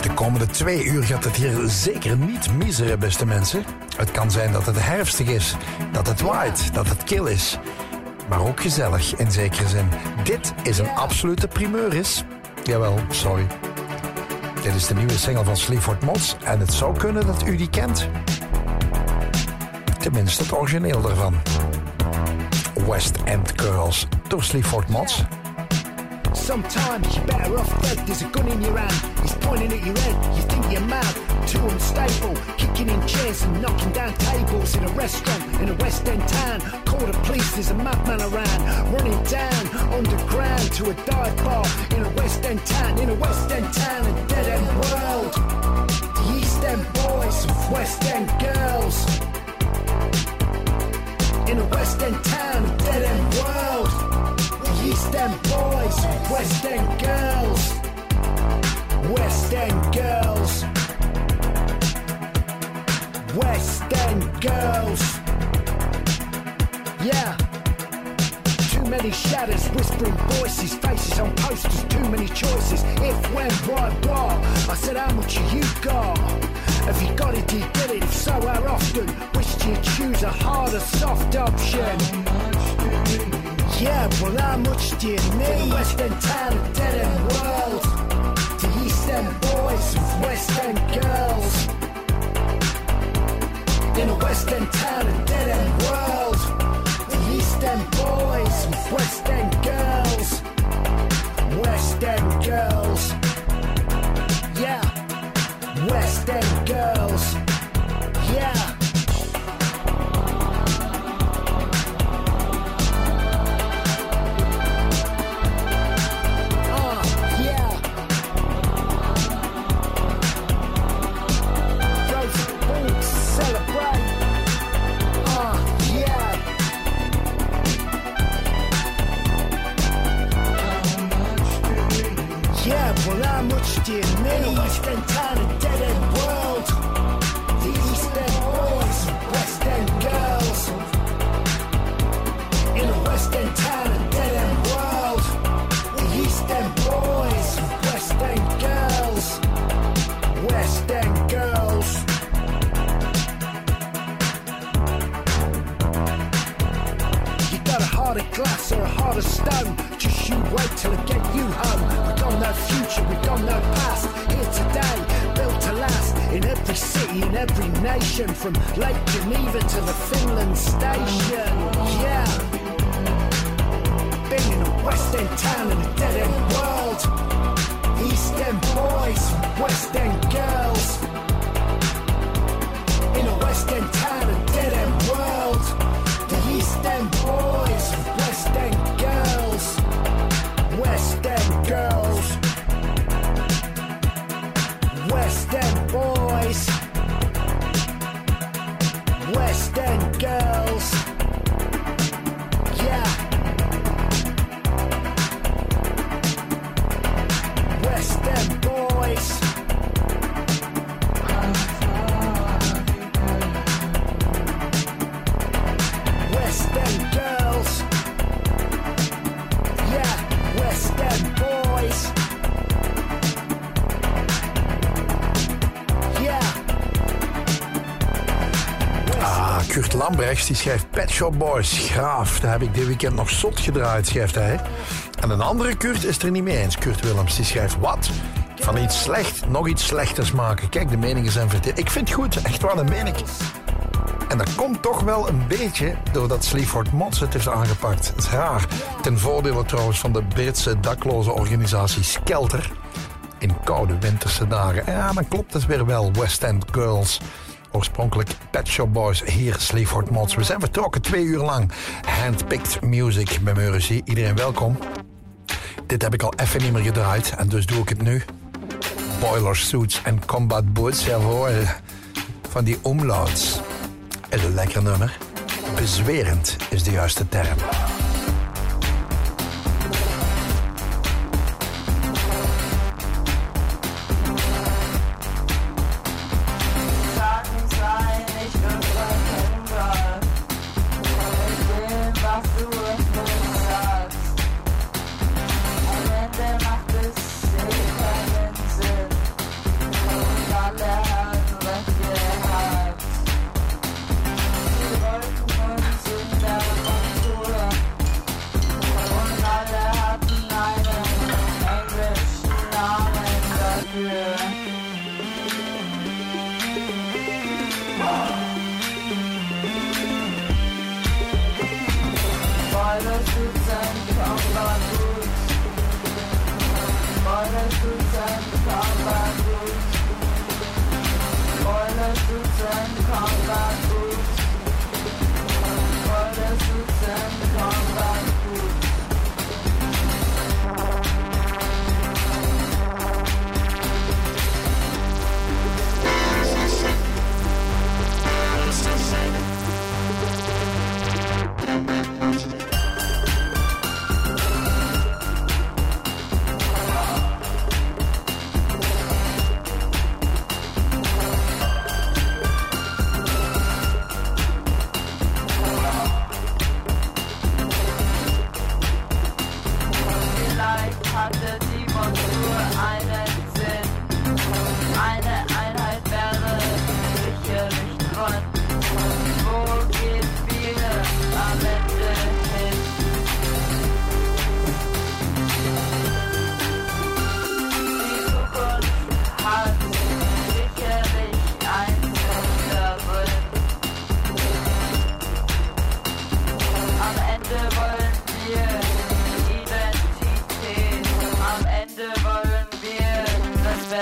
De komende twee uur gaat het hier zeker niet miseren, beste mensen. Het kan zijn dat het herfstig is, dat het waait, dat het kil is. Maar ook gezellig in zekere zin. Dit is een absolute primeur is. Jawel, sorry. Dit is de nieuwe single van Sleaford Mods en het zou kunnen dat u die kent. Tenminste het origineel daarvan. West End Girls door Sleaford Mods. Sometimes you're better off dead. There's a gun in your hand, he's pointing at your head. You think you're mad, too unstable. Kicking in chairs and knocking down tables in a restaurant in a West End town. Call the police, there's a madman around. Running down underground to a dive bar in a West End town. In a West End town, a dead end world. The East End boys with West End girls. In a West End town, a dead end world. East End boys, West End girls. West End girls. West End girls. Yeah. Too many shadows, whispering voices, faces on posters, too many choices. If, when, why, what? I said, how much you got? Have you got it, do you get it? If so, how often? Wished you'd choose a harder, soft option. Yeah, well, how much do you need? West End town, dead end world. The East End boys with West End girls. In a West End town, a dead end world. The East End boys with West End girls. West End girls. Yeah. West End need? In West End town, a dead end world. The East End boys, West End girls. In a West End town, a dead end world. The East End boys, West End girls. West End girls. You got a heart of glass or a heart of stone. Just you wait till I get you home. We got no future, we got no past. Today, built to last. In every city, in every nation, from Lake Geneva to the Finland station. Yeah. Been in a West End town and a dead end world. East End boys, West End girls. Die schrijft Pet Shop Boys. Graaf, daar heb ik dit weekend nog zot gedraaid, schrijft hij. En een andere Kurt is er niet mee eens. Kurt Willems die schrijft wat? Van iets slecht nog iets slechters maken. Kijk, de meningen zijn verdeeld. Ik vind het goed, echt waar, dat meen ik. En dat komt toch wel een beetje doordat Sleaford Mods het heeft aangepakt. Het is raar. Ten voordele trouwens van de Britse dakloze organisatie Skelter. In koude winterse dagen. Ja, dan klopt het weer wel. West End Girls. Oorspronkelijk Pet Shop Boys, hier Sleaford Mods. We zijn vertrokken twee uur lang. Handpicked music bij Meurisie. Iedereen welkom. Dit heb ik al even niet meer gedraaid en dus doe ik het nu. Boiler suits en combat boots, jawohl. Van die omlauts. Is een lekker nummer. Bezwerend is de juiste term.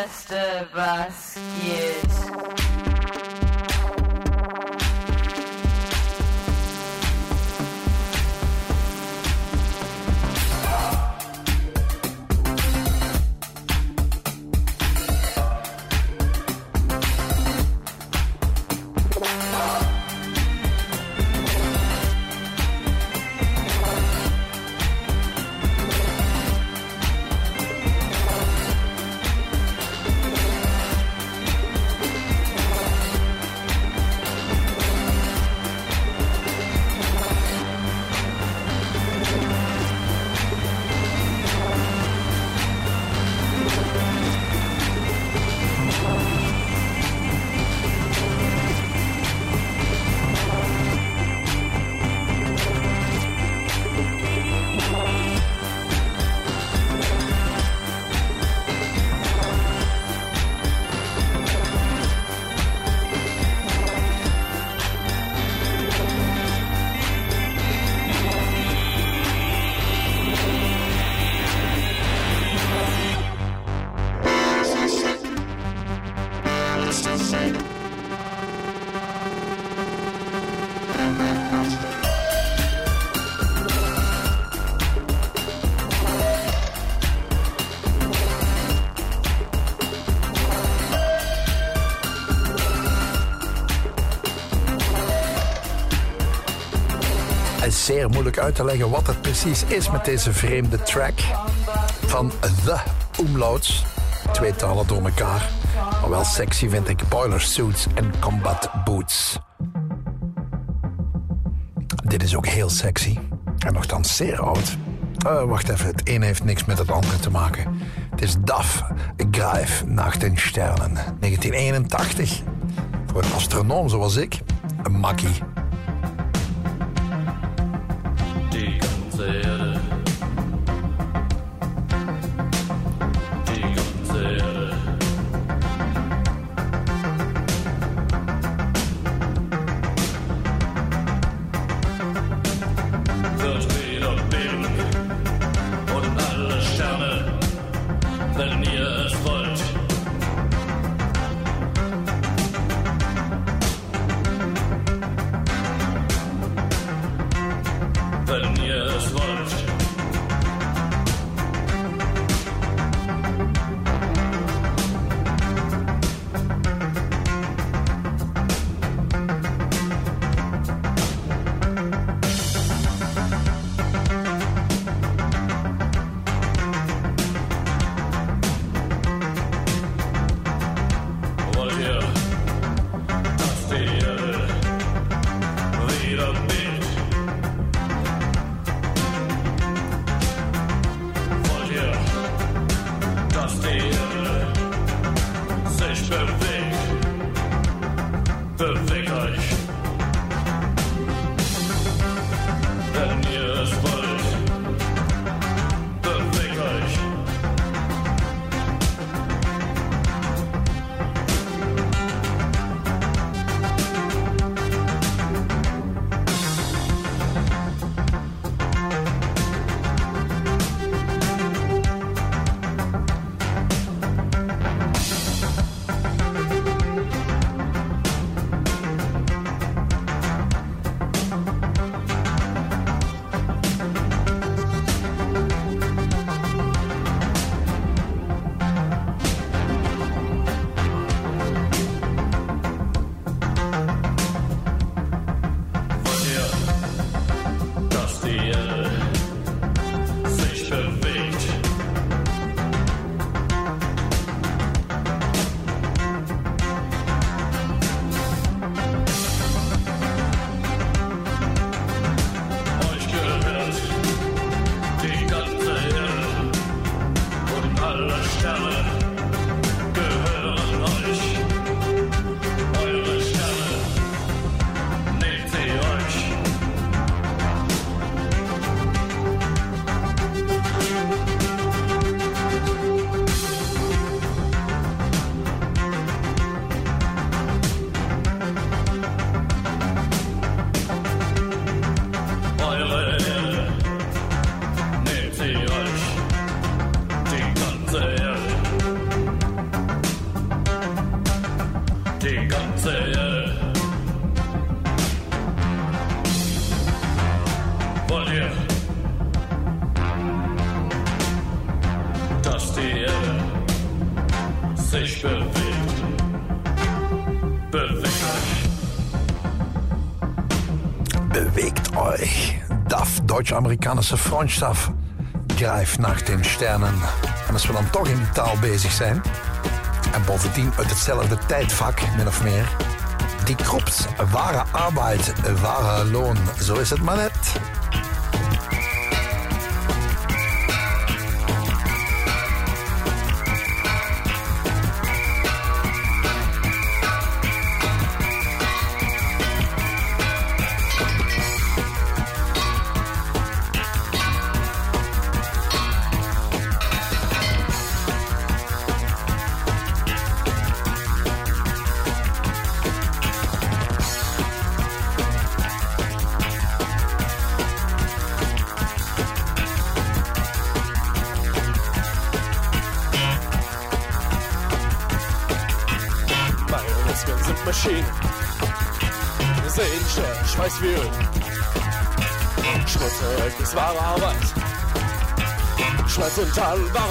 Of us, kids. Moeilijk uit te leggen wat het precies is met deze vreemde track van The Umlauts. Twee talen door elkaar. Maar wel sexy vind ik boiler suits en combat boots. Dit is ook heel sexy. En nogthans zeer oud. Uh, wacht even, het een heeft niks met het andere te maken. Het is DAF, Greif, Nacht in Sternen. 1981. Voor een astronoom zoals ik, een makkie. DAF, deutsch-amerikanische Freundschaft. Grijf nach den Sternen. En als we dan toch in die taal bezig zijn... en bovendien uit hetzelfde tijdvak, min of meer... die kroeps, ware arbeid, ware loon. Zo is het maar net. salva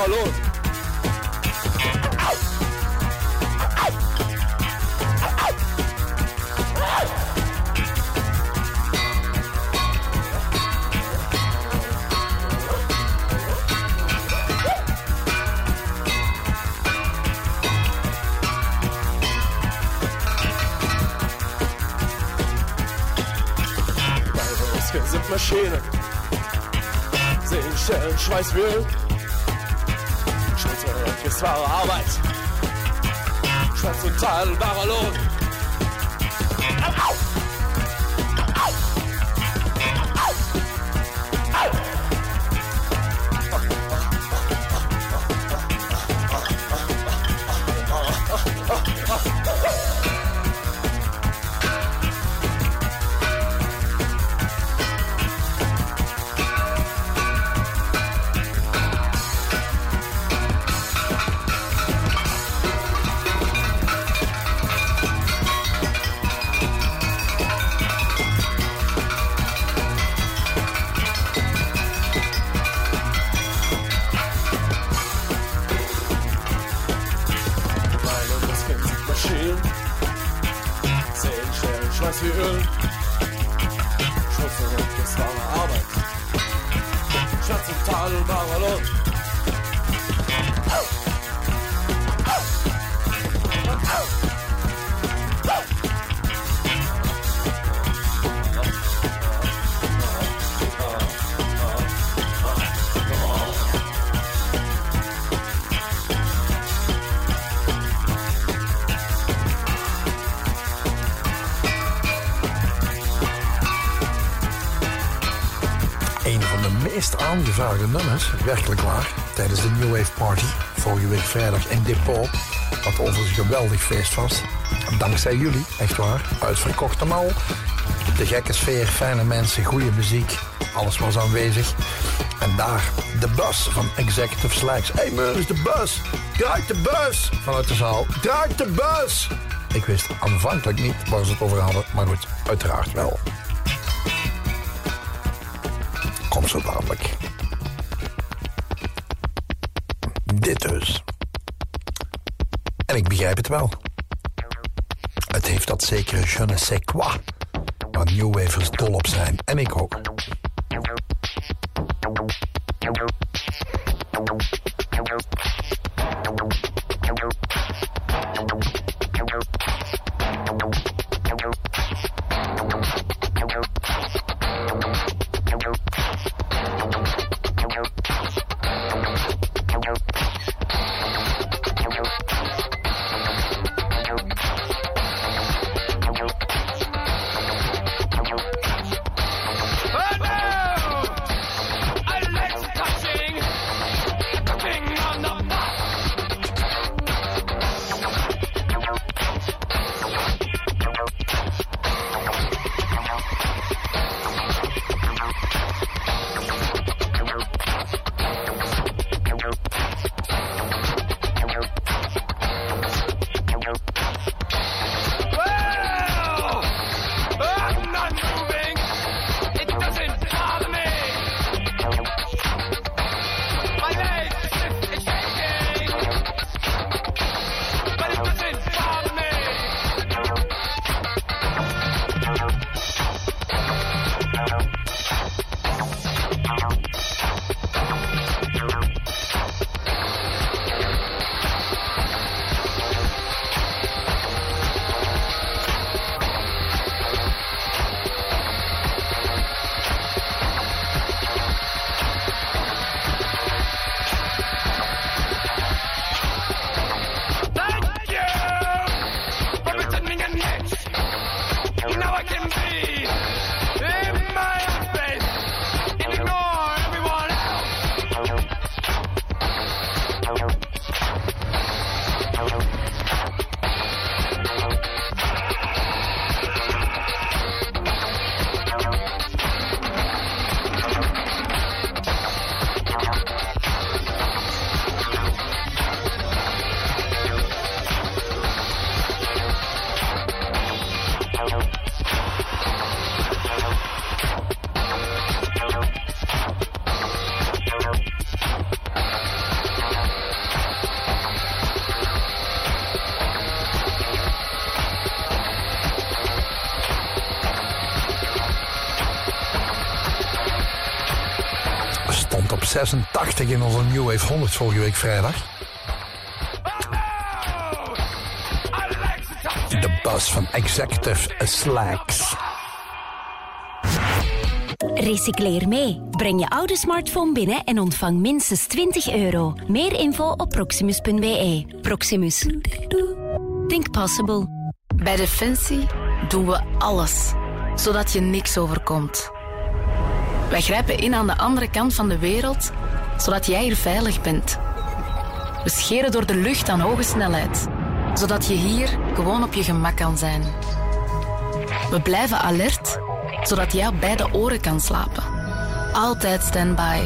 aangevraagde nummers, werkelijk waar, tijdens de New Wave Party. Vorige week vrijdag in Depot. Wat overigens een geweldig feest was. Dankzij jullie, echt waar. Uitverkocht en al. De gekke sfeer, fijne mensen, goede muziek. Alles was aanwezig. En daar de bus van Executive Slacks. Hé hey, Meurs, de bus! Draai de bus! Vanuit de zaal. Draai de bus! Ik wist aanvankelijk niet waar ze het over hadden, maar goed, uiteraard wel. Het wel. Het heeft dat zekere je ne sais quoi. Waar New Wavers dol op zijn. En ik ook. 86 in onze New Wave 100 vorige week vrijdag. De bus van Executive Slacks. Recycleer mee. Breng je oude smartphone binnen en ontvang minstens 20 euro. Meer info op proximus.be. Proximus. Think possible. Bij Defensie doen we alles, zodat je niks overkomt. Wij grijpen in aan de andere kant van de wereld, zodat jij hier veilig bent. We scheren door de lucht aan hoge snelheid, zodat je hier gewoon op je gemak kan zijn. We blijven alert, zodat jij op beide oren kan slapen. Altijd standby,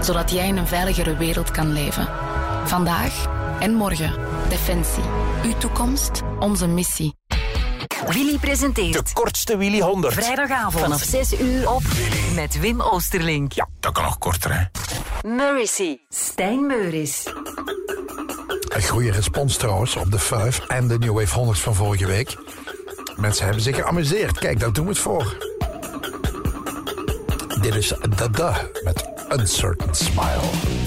zodat jij in een veiligere wereld kan leven. Vandaag en morgen. Defensie. Uw toekomst, onze missie. Willy presenteert. De kortste Willy 100. Vrijdagavond vanaf 6 uur op met Wim Oosterlink. Ja, dat kan nog korter, hè. Mercy, Stijn Meuris. Een goede respons trouwens op de 5 en de New Wave 100 van vorige week. Mensen hebben zich geamuseerd. Kijk, daar doen we het voor. Dit is Dada met Uncertain Smile.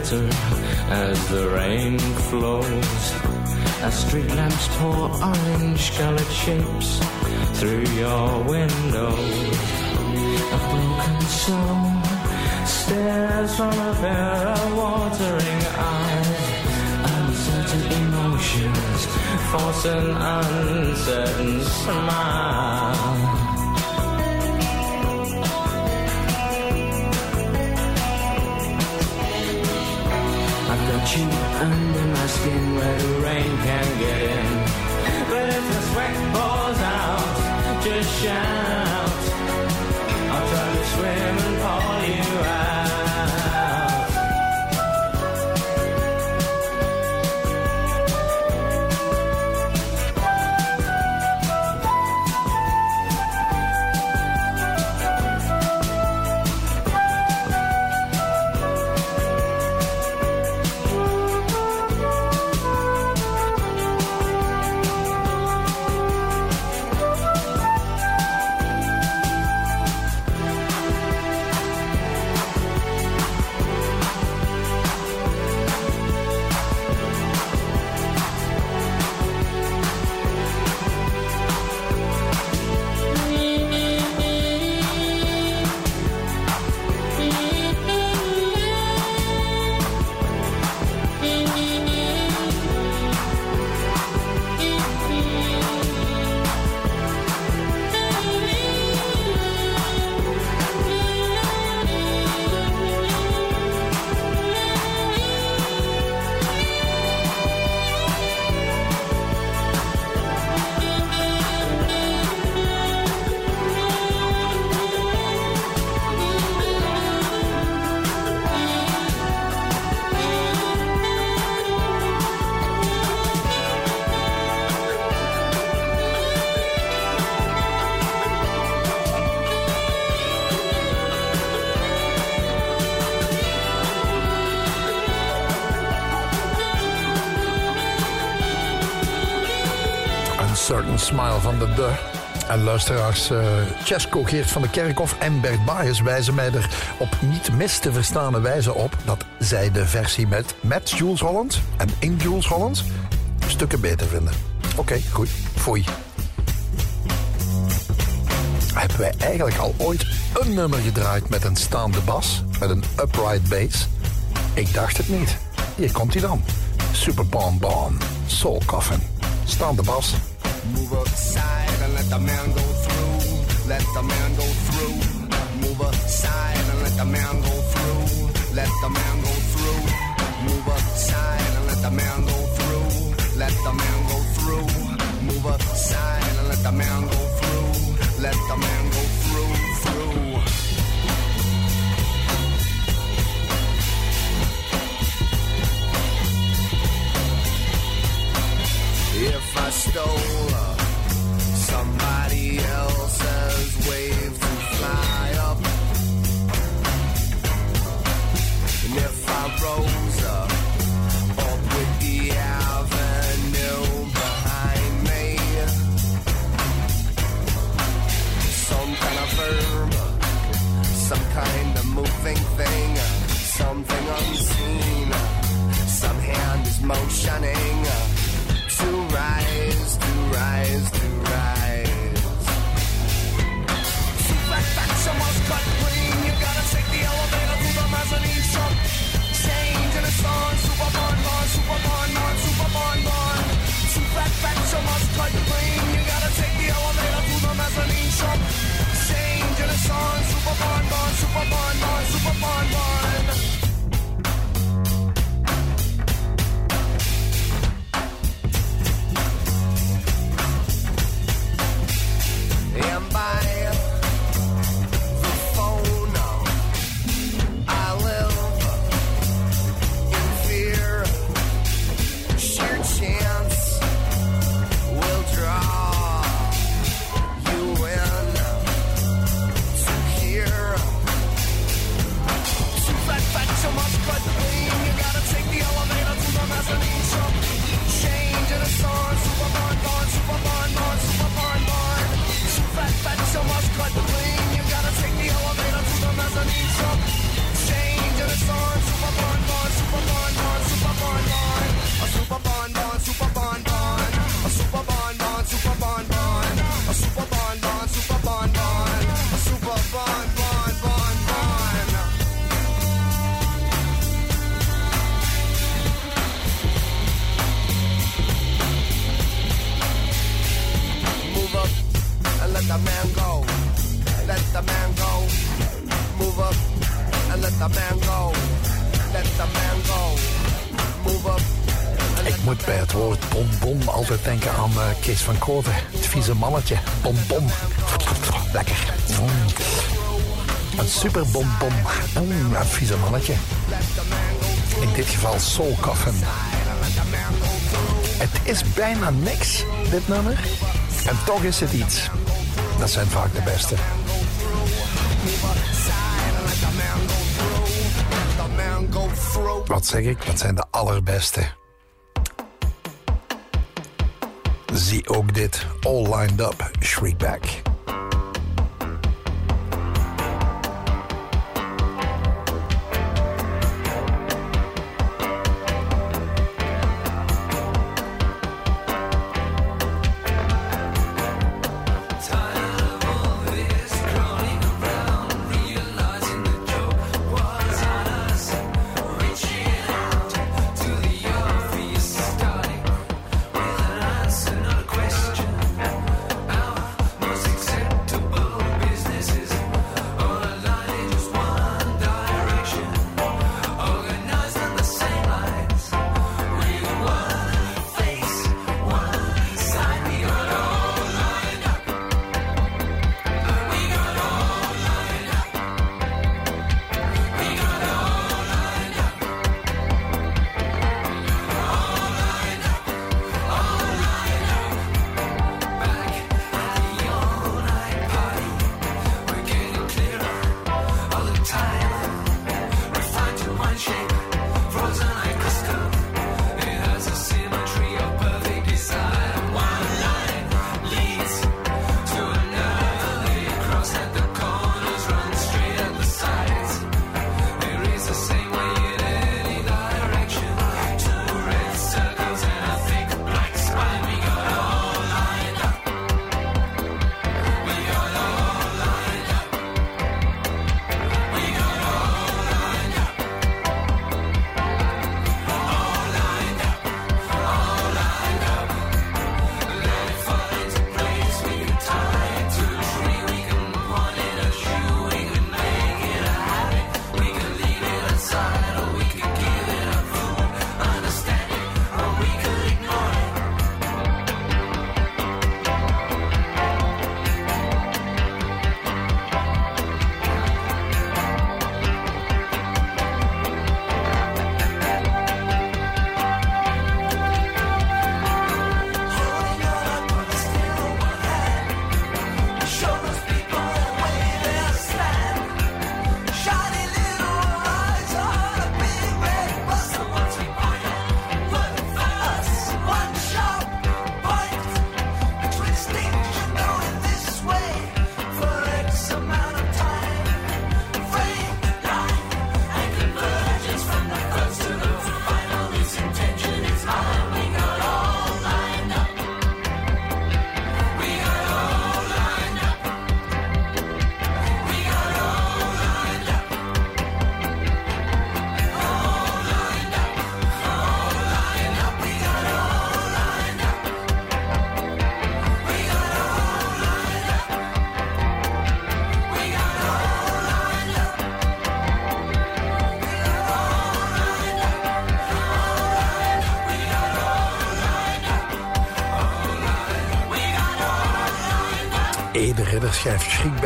As the rain flows. As street lamps pour orange colored shapes through your window. A broken soul stares from a pair of watering eyes. Uncertain emotions force an uncertain smile. You under my skin where the rain can get in. But if the sweat pours out, just shout. I'll try to swim and pull you luisteraars, uh, Chesco Geert van de Kerkhof en Bert Baaiers wijzen mij er op niet mis te verstaande wijze op dat zij de versie met, met Jules Holland en in Jules Holland stukken beter vinden. Oké, goed. Foei. Hebben wij eigenlijk al ooit een nummer gedraaid met een staande bas, met een upright bass? Ik dacht het niet. Hier komt hij dan. Super Bon Bon, Soul Coffin, staande bas. Move aside and let the man go through. Let the man go through. Move aside and let the man go through. Let the man go through. Move aside and let the man go through. Let the man go through. Move aside and let the man go through. Let the man I stole Van Kooten. Het vieze mannetje. Bonbon. Lekker. Een super bonbon. Mm, een vieze mannetje. In dit geval Soul Coffin. Het is bijna niks, dit nummer. En toch is het iets. Dat zijn vaak de beste. Wat zeg ik? Dat zijn de allerbeste. Ook dit. All lined up. Shriekback.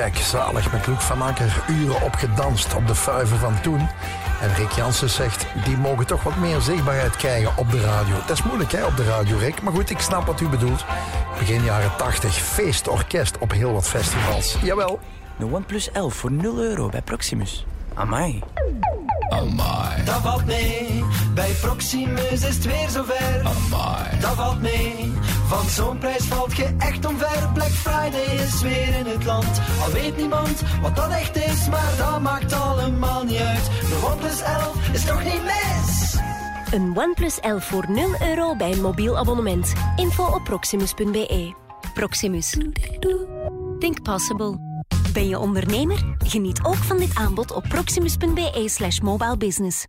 Schrikbeck. Zalig met Luc van Akker. Uren opgedanst op de fuiven van toen. En Rick Jansen zegt, die mogen toch wat meer zichtbaarheid krijgen op de radio. Dat is moeilijk hè, op de radio, Rick. Maar goed, ik snap wat u bedoelt. Begin jaren 80, feestorkest op heel wat festivals. Jawel. De OnePlus 11 voor 0 euro bij Proximus. Amai. Amai. Dat valt mee. Bij Proximus is het weer zover. Amai. Dat valt mee. Van zo'n prijs valt je echt omver. Black Friday is weer in het land. Al weet niemand wat dat echt is, maar dat maakt allemaal niet uit. De OnePlus 11 is toch niet mis? Een OnePlus 11 voor 0 euro bij een mobiel abonnement. Info op proximus.be. Proximus. Think possible. Ben je ondernemer? Geniet ook van dit aanbod op proximus.be slash mobile business.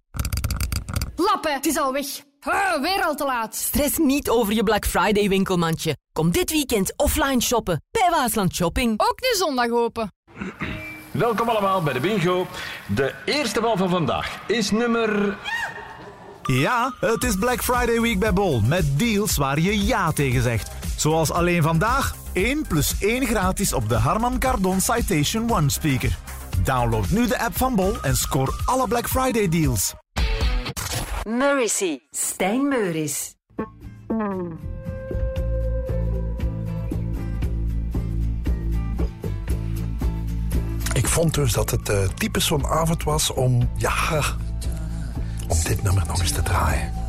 Lappen, het is al weg. Ah, weer al te laat. Stress niet over je Black Friday winkelmandje. Kom dit weekend offline shoppen bij Waasland Shopping. Ook nu zondag open. Welkom allemaal bij de bingo. De eerste bal van vandaag is nummer... Ja, het is Black Friday Week bij Bol. Met deals waar je ja tegen zegt. Zoals alleen vandaag 1 plus 1 gratis op de Harman Kardon Citation One speaker. Download nu de app van Bol en score alle Black Friday deals. Murrissy. Stijn Meuris. Ik vond dus dat het uh, typisch zo'n avond was om, ja, om dit nummer nog eens te draaien.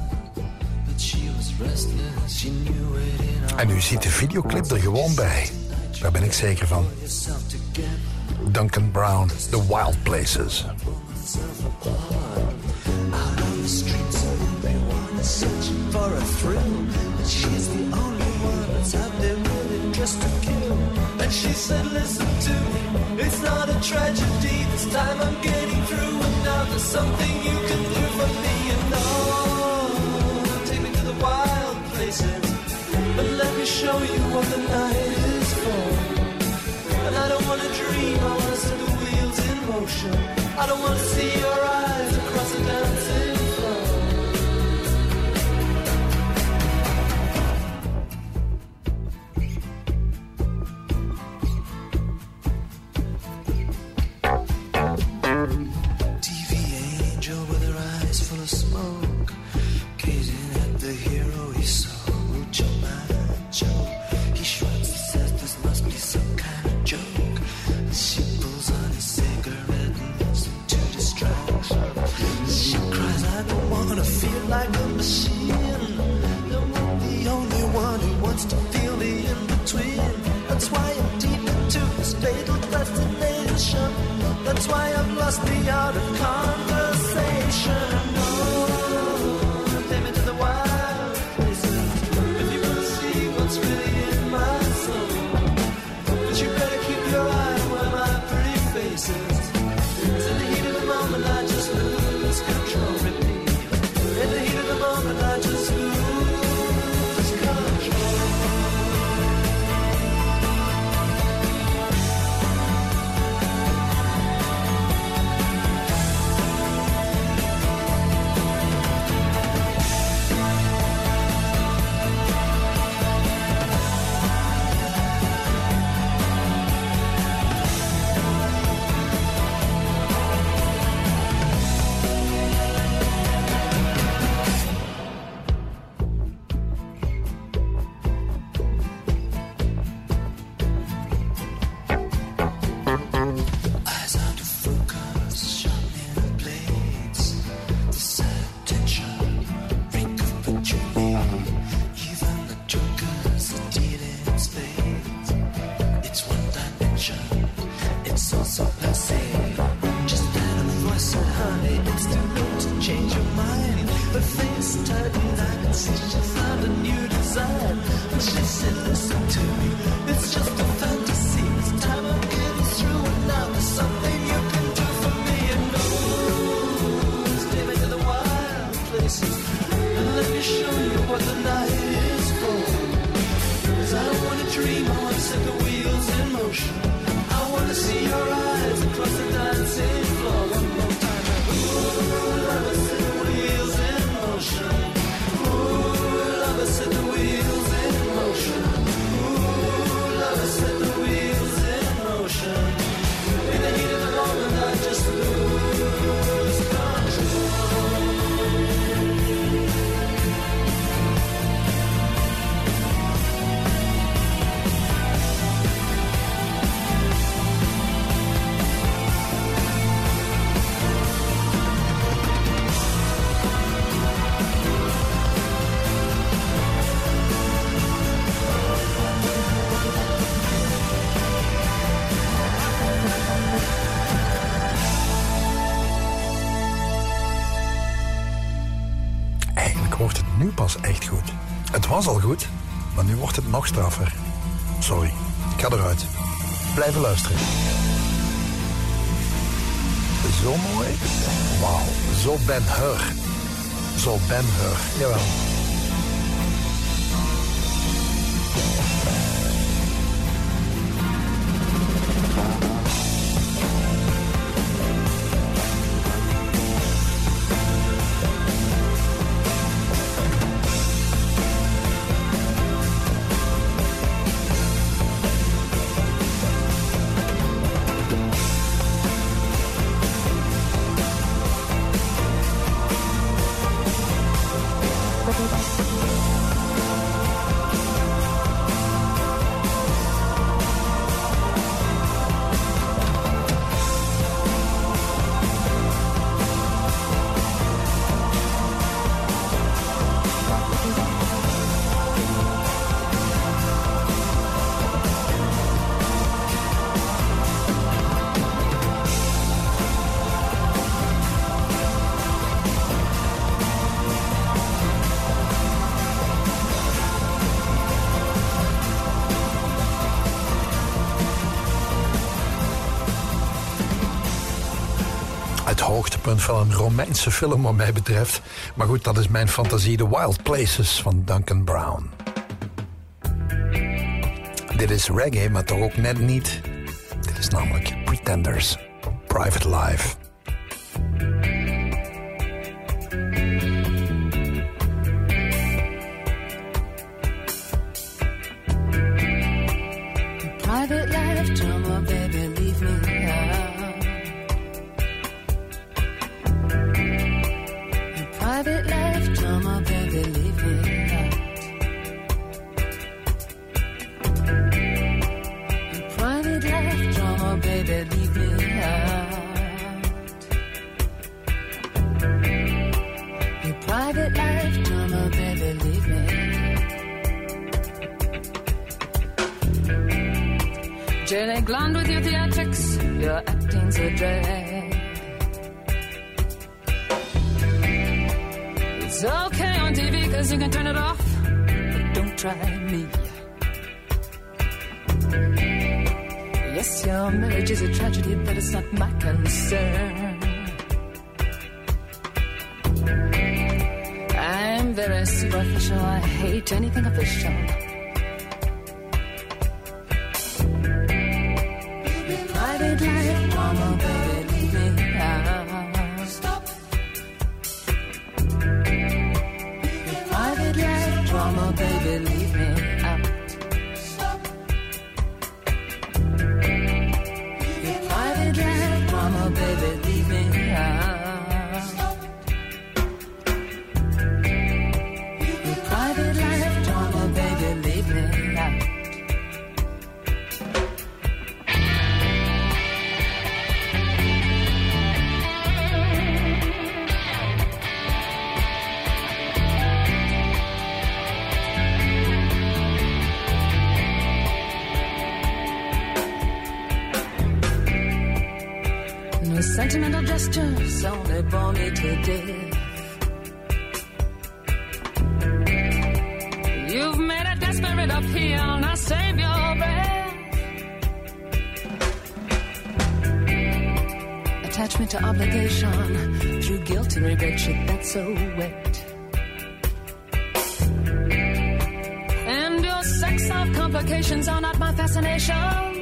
En u ziet de videoclip er gewoon bij. Daar ben ik zeker van. Duncan Brown, The Wild Places. she said, Listen to me, it's not a tragedy. This time I'm getting through, and now there's something you can do for me. But let me show you what the night is for. And I don't wanna dream, I wanna set the wheels in motion. I don't wanna see your eyes across the dancing pas echt goed. Het was al goed, maar nu wordt het nog straffer. Sorry, ik ga eruit. Blijven luisteren. Zo mooi. Wauw, zo Ben Hur. Zo Ben Hur, jawel. Van een Romeinse film wat mij betreft. Maar goed, dat is mijn fantasie. The Wild Places van Duncan Brown. Dit is reggae, maar toch ook net niet. Dit is namelijk Pretenders. Private Life. Gestures only bore me to death. You've made a desperate appeal, now save your breath. Attachment to obligation through guilt and regret, shit that's so wet. And your sex of complications are not my fascinations.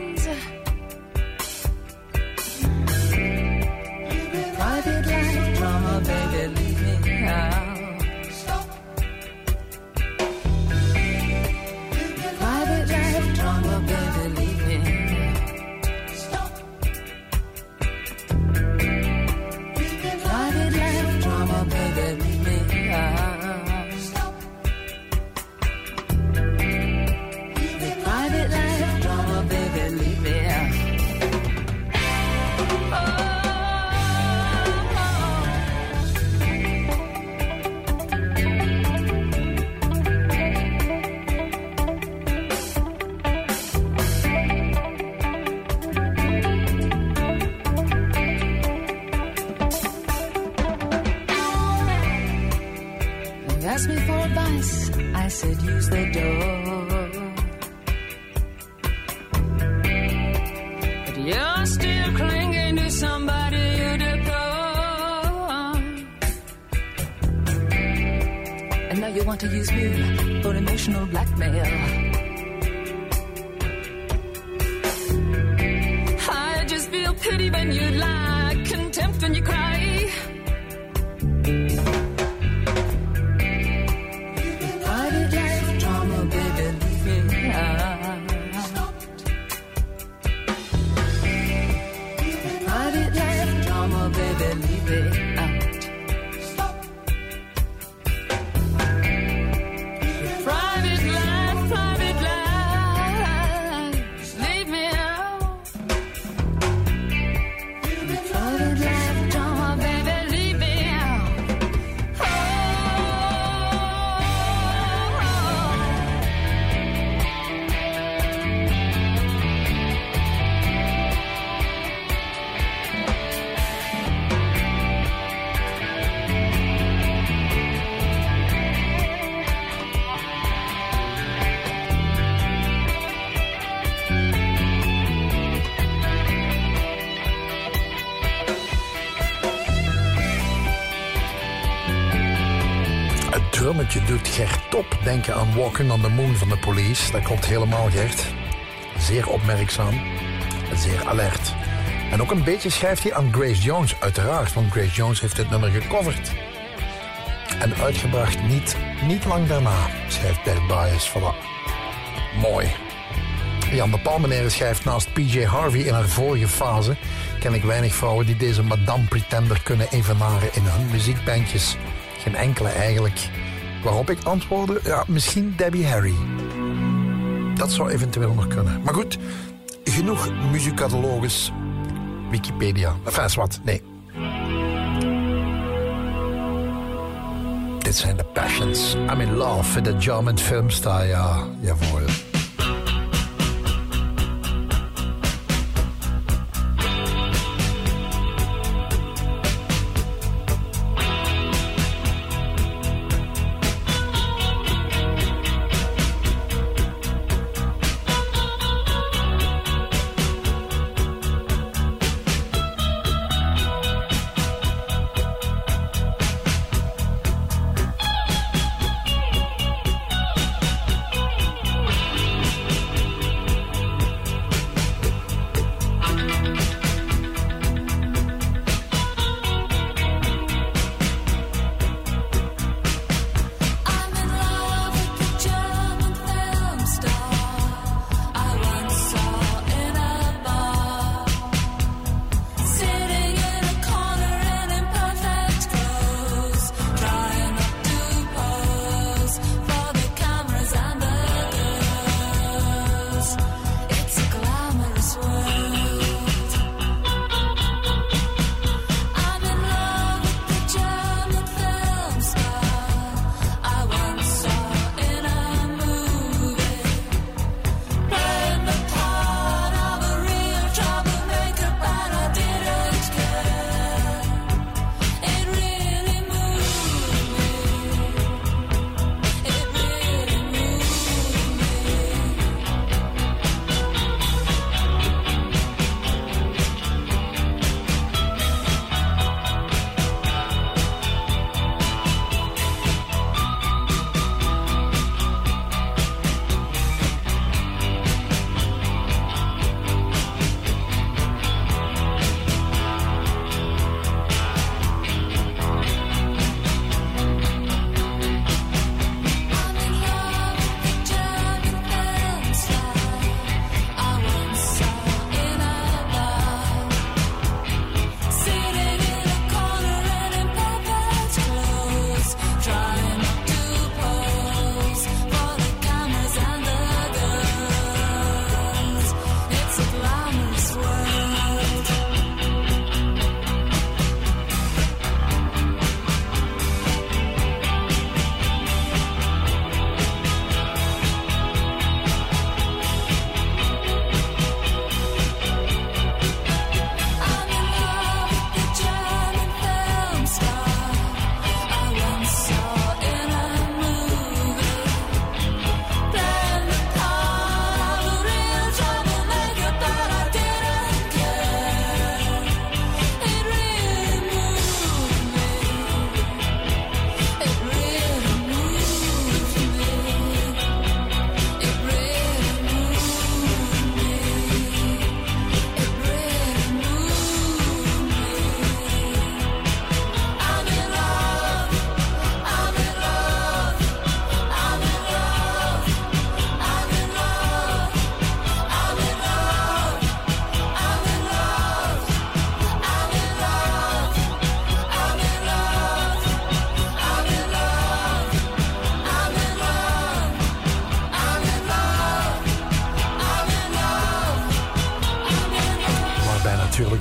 Drummetje doet Gert Top denken aan Walking on the Moon van de Police. Dat klopt helemaal, Gert. Zeer opmerkzaam. en Zeer alert. En ook een beetje schrijft hij aan Grace Jones, uiteraard. Want Grace Jones heeft dit nummer gecoverd. En uitgebracht niet, niet lang daarna, schrijft Bert Bias. Voilà. Mooi. Jan de Palmenere schrijft naast PJ Harvey in haar vorige fase... ken ik weinig vrouwen die deze Madame Pretender kunnen evenaren in hun muziekbandjes. Geen enkele eigenlijk. Waarop ik antwoordde, ja, misschien Debbie Harry. Dat zou eventueel nog kunnen. Maar goed, genoeg muziekcatalogus. Wikipedia. Enfin, wat, nee. Dit zijn de Passions. I'm in love with the German filmstar, ja, jawohl.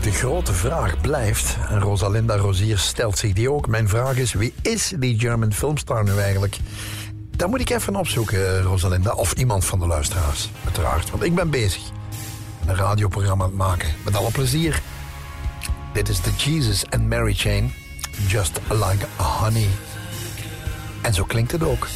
Grote vraag blijft, en Rosalinda Rosier stelt zich die ook. Mijn vraag is, wie is die German filmstar nu eigenlijk? Dat moet ik even opzoeken, Rosalinda. Of iemand van de luisteraars, uiteraard. Want ik ben bezig. Een radioprogramma aan het maken. Met alle plezier. Dit is de Jesus and Mary Chain. Just like honey. En zo klinkt het ook.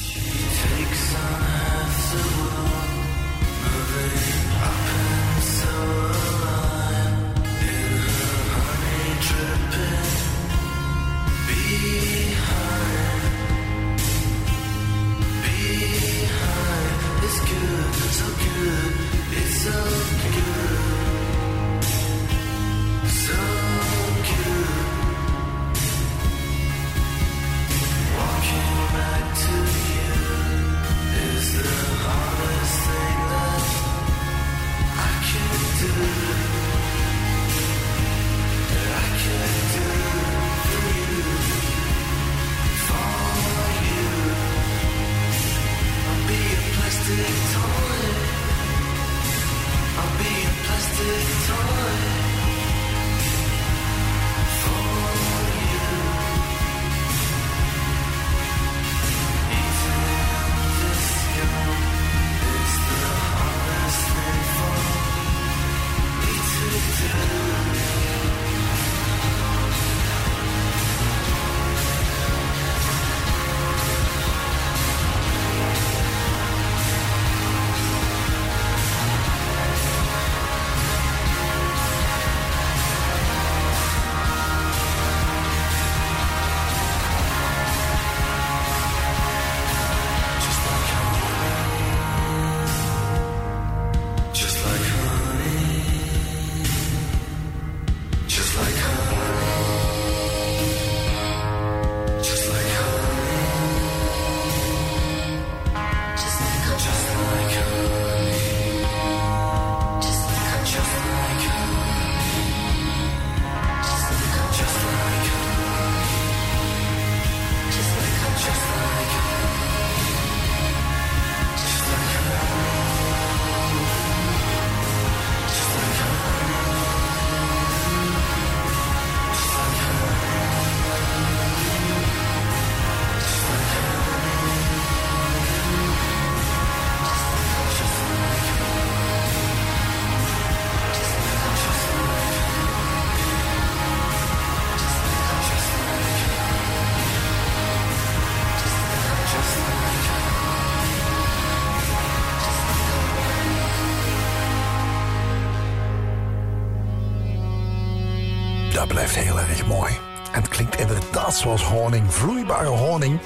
Vloeibare honing.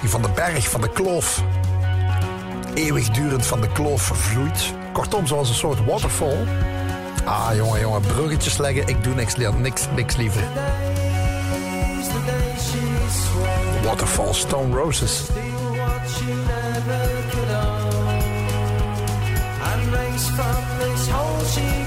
Die van de berg, van de kloof, eeuwigdurend van de kloof vloeit. Kortom, zoals een soort waterfall. Ah, jongen, jongen, bruggetjes leggen, ik doe niks, niks, niks liever. Waterfall, Stone Roses. From this she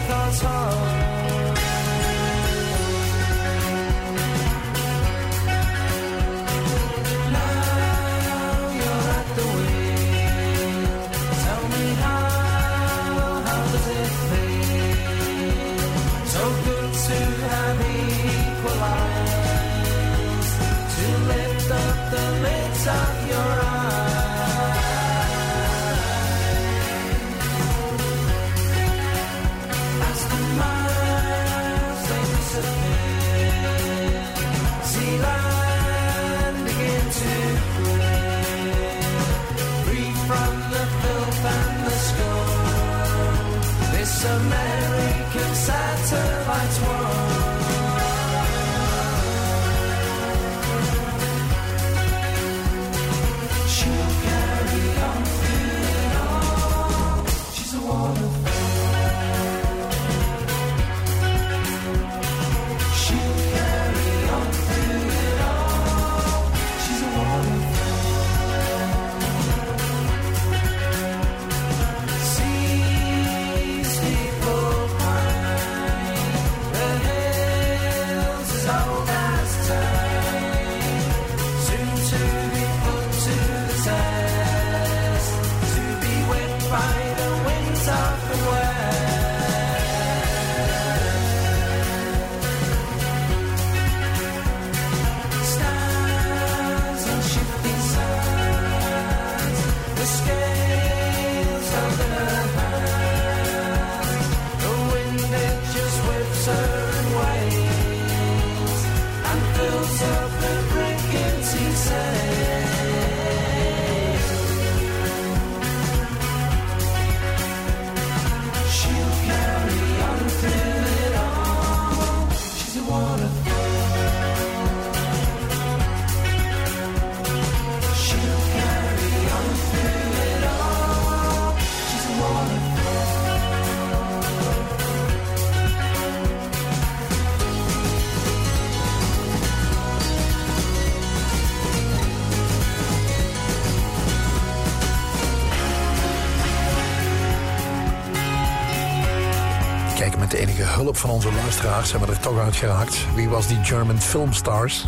luisteraars we er toch uit geraakt. Wie was die German filmstars?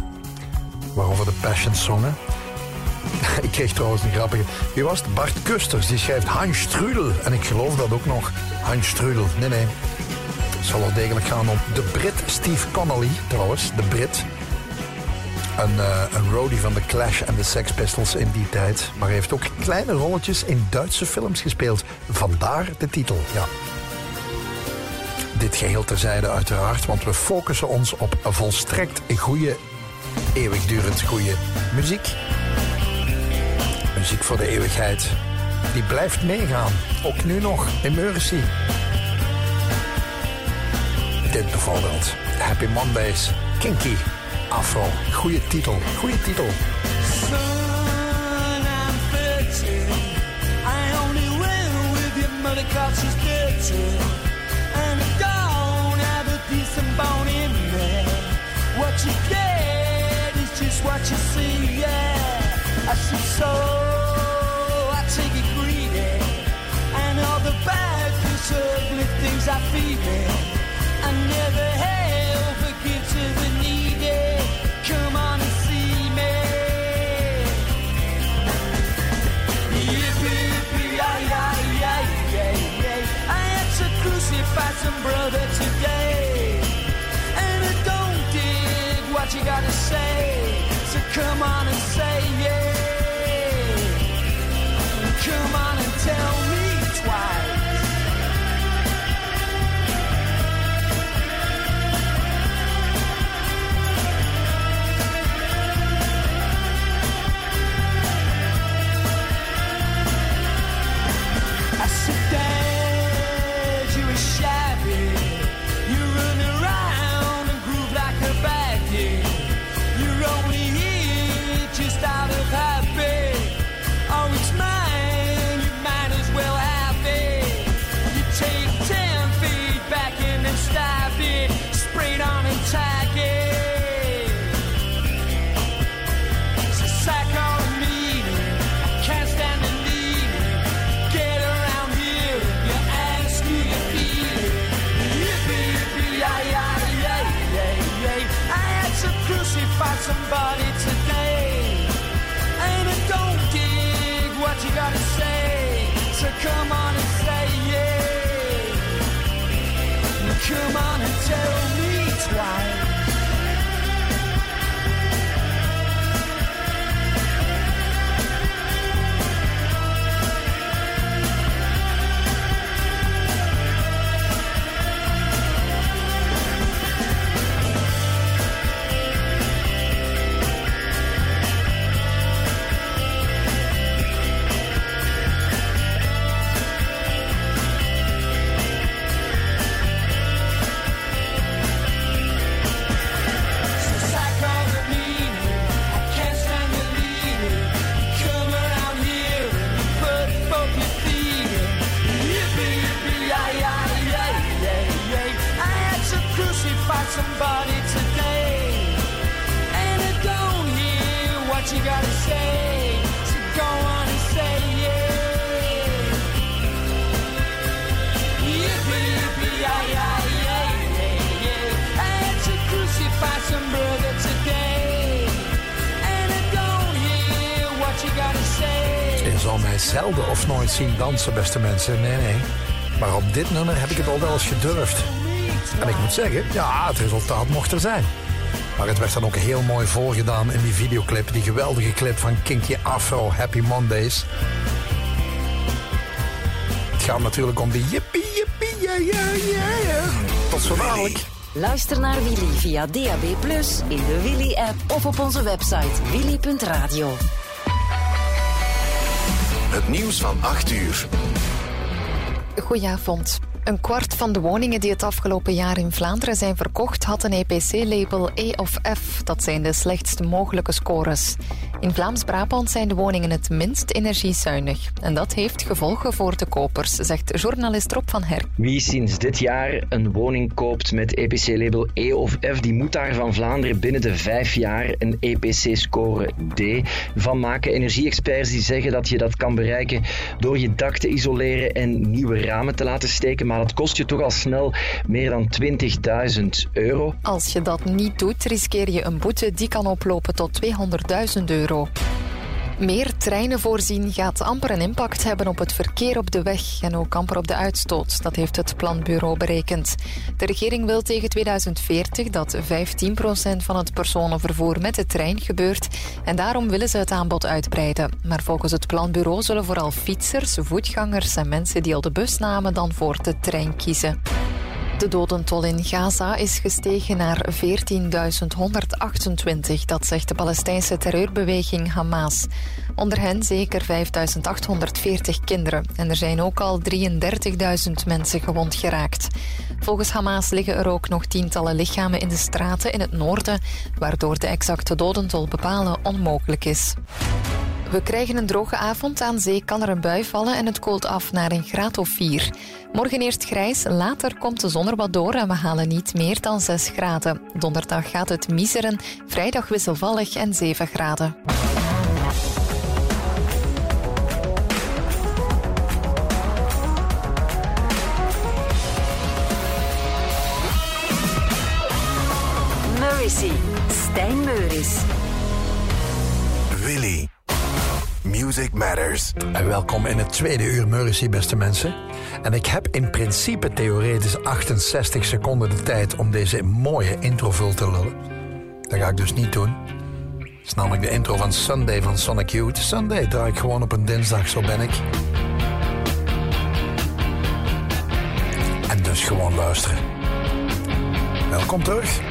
Waarover de Passion zongen. ik kreeg trouwens een grappige. Wie was het? Bart Kusters. Die schrijft Hans Strudel. En ik geloof dat ook nog. Hans Strudel. Nee, nee. Het zal wel degelijk gaan om de Brit Steve Connolly, trouwens. De Brit. Een, uh, een roadie van The Clash en de Sex Pistols in die tijd. Maar hij heeft ook kleine rolletjes in Duitse films gespeeld. Vandaar de titel, ja. Dit geheel terzijde uiteraard, want we focussen ons op volstrekt goede, eeuwigdurend goede muziek. Muziek voor de eeuwigheid. Die blijft meegaan. Ook nu nog. Emergency. Dit bijvoorbeeld. Happy Mondays. Kinky. Afro. Goeie titel. Goeie titel. What you see, yeah. I see so, I take it greedy. And all the bad, things, ugly things I feed me. I never zal mij zelden of nooit zien dansen, beste mensen. Nee, nee. Maar op dit nummer heb ik het al wel eens gedurfd. En ik moet zeggen, ja, het resultaat mocht er zijn. Maar het werd dan ook heel mooi voorgedaan in die videoclip. Die geweldige clip van Kinky Afro, Happy Mondays. Het gaat natuurlijk om de yippie, yippie, ja, ja, ja, ja. Tot zo dadelijk. Luister naar Willy via DAB+, in de Willy-app of op onze website willy.radio. Het nieuws van 8 uur. Goedenavond. Een kwart van de woningen die het afgelopen jaar in Vlaanderen zijn verkocht had een EPC-label E of F. Dat zijn de slechtst mogelijke scores. In Vlaams-Brabant zijn de woningen het minst energiezuinig. En dat heeft gevolgen voor de kopers, zegt journalist Rob van Herk. Wie sinds dit jaar een woning koopt met EPC-label E of F, die moet daar van Vlaanderen binnen de vijf jaar een EPC-score D van maken. Energie-experts die zeggen dat je dat kan bereiken door je dak te isoleren en nieuwe ramen te laten steken. maar het kost je toch al snel meer dan 20.000 euro. Als je dat niet doet, riskeer je een boete die kan oplopen tot 200.000 euro. Meer treinen voorzien gaat amper een impact hebben op het verkeer op de weg en ook amper op de uitstoot. Dat heeft het planbureau berekend. De regering wil tegen 2040 dat 15% van het personenvervoer met de trein gebeurt en daarom willen ze het aanbod uitbreiden. Maar volgens het planbureau zullen vooral fietsers, voetgangers en mensen die al de bus namen dan voor de trein kiezen. De dodentol in Gaza is gestegen naar 14.128, dat zegt de Palestijnse terreurbeweging Hamas. Onder hen zeker 5.840 kinderen en er zijn ook al 33.000 mensen gewond geraakt. Volgens Hamas liggen er ook nog tientallen lichamen in de straten in het noorden, waardoor de exacte dodentol bepalen onmogelijk is. We krijgen een droge avond. Aan zee kan er een bui vallen en het koelt af naar een graad of 4. Morgen eerst grijs, later komt de zon er wat door en we halen niet meer dan 6 graden. Donderdag gaat het miseren, vrijdag wisselvallig en 7 graden. Music Matters. En welkom in het tweede uur Mercy, beste mensen. En ik heb in principe theoretisch 68 seconden de tijd om deze mooie intro vul te lullen. Dat ga ik dus niet doen. Dat is namelijk de intro van Sunday van Sonic Youth. Sunday draai ik gewoon op een dinsdag, zo ben ik. En dus gewoon luisteren. Welkom terug.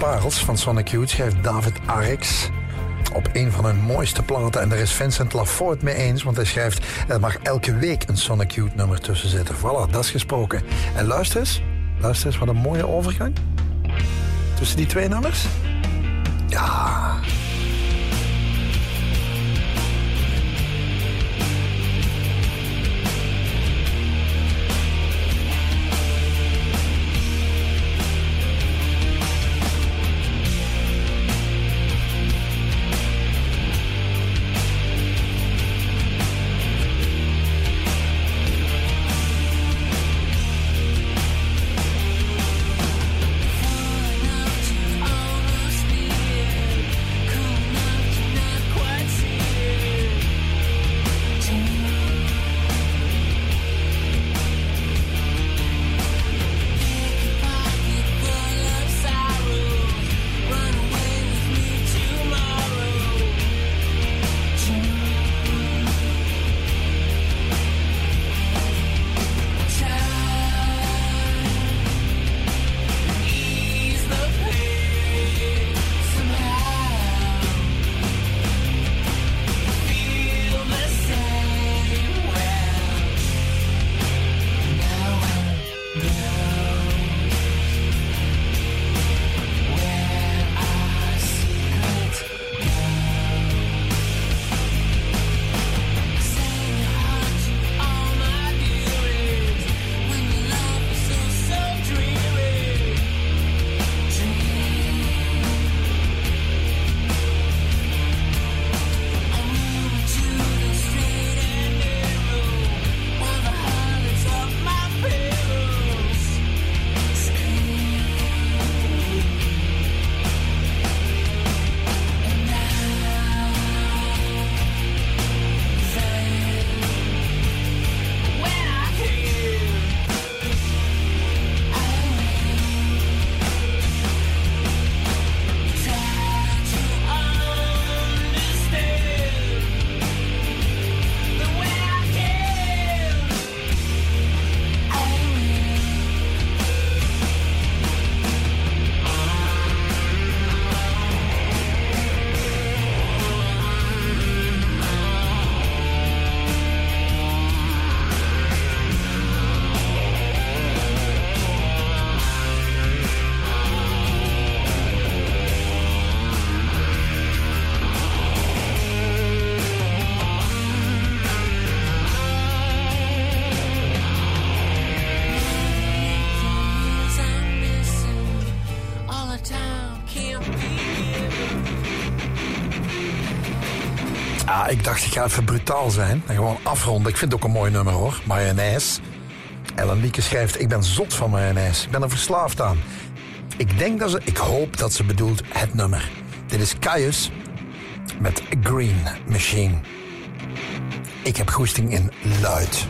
Parels van Sonic Youth, schrijft David Arx. Op een van hun mooiste platen. En daar is Vincent Lafort mee eens, want hij schrijft... er mag elke week een Sonic Youth nummer tussen zitten. Voilà, dat is gesproken. En luister eens, luister eens, wat een mooie overgang. Tussen die twee nummers. Ga even brutaal zijn en gewoon afronden. Ik vind het ook een mooi nummer hoor, mayonaise. Ellen Lieke schrijft, ik ben zot van mayonaise. Ik ben er verslaafd aan. Ik denk dat ze, ik hoop dat ze bedoelt het nummer. Dit is Caius met Green Machine. Ik heb goesting in luid.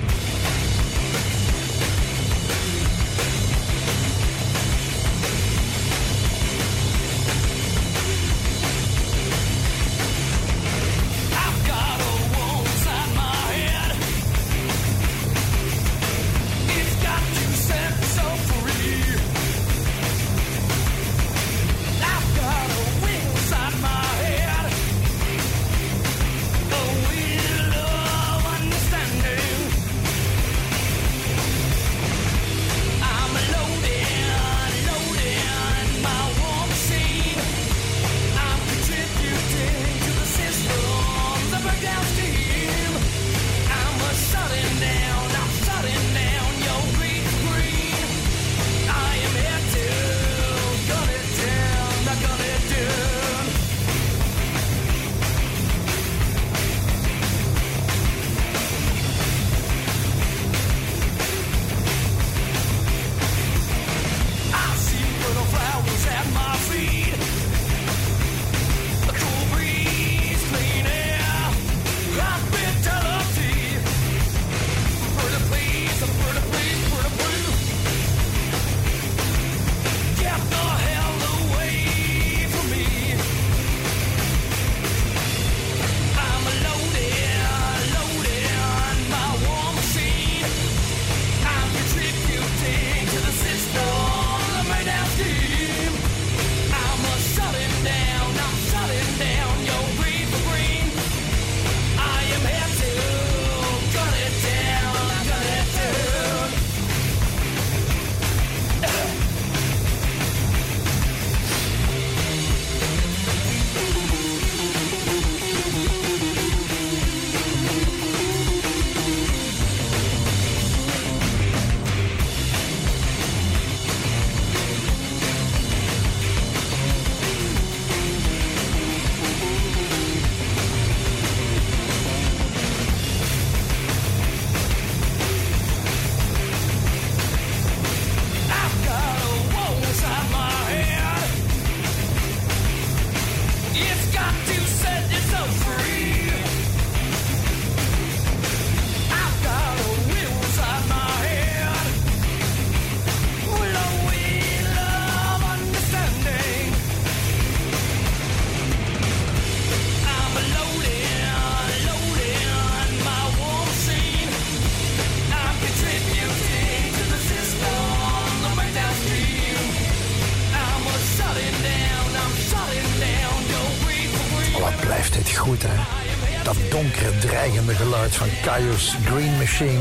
Caius Green Machine.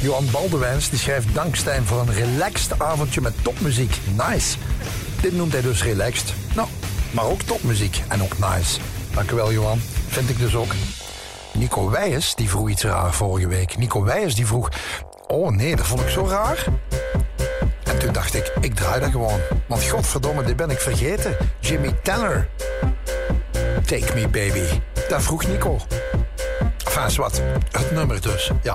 Johan Baldewijns die schrijft dankstijn voor een relaxed avondje met topmuziek. Nice. Dit noemt hij dus relaxed. Nou, maar ook topmuziek en ook nice. Dank u wel, Johan. Vind ik dus ook. Nico Wijers die vroeg iets raar vorige week. Nico Wijers die vroeg... Oh nee, dat vond ik zo raar. En toen dacht ik, ik draai dat gewoon. Want godverdomme, dit ben ik vergeten. Jimmy Tanner. Take me baby. Dat vroeg Nico. Enfin, wat. Het nummer dus, ja.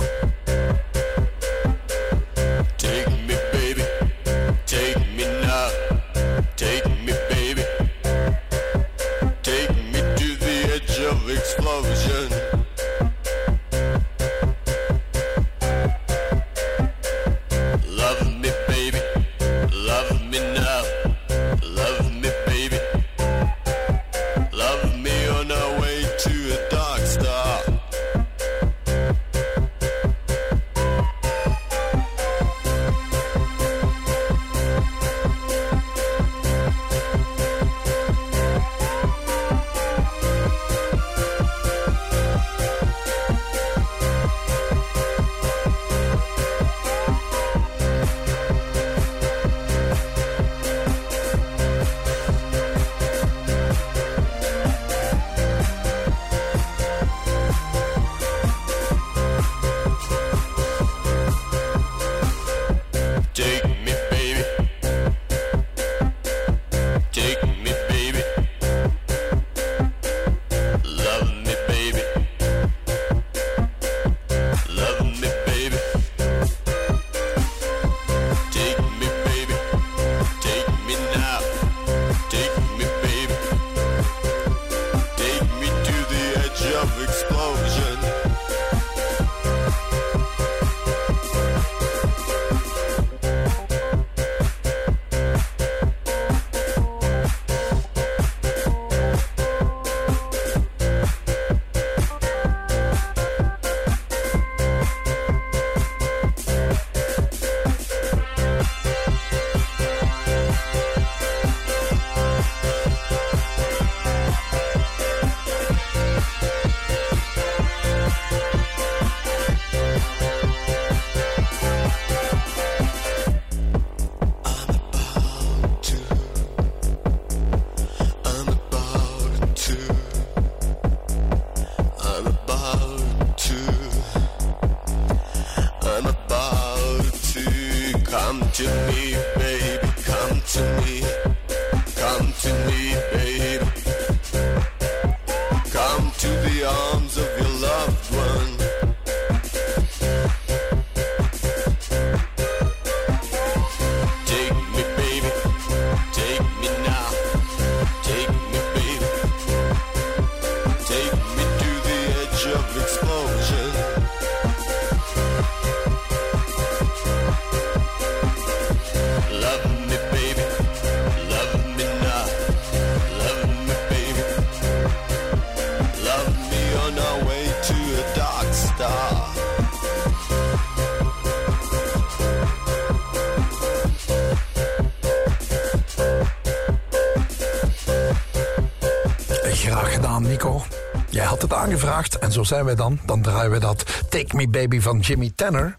Zo zijn wij dan. Dan draaien we dat Take Me Baby van Jimmy Tanner.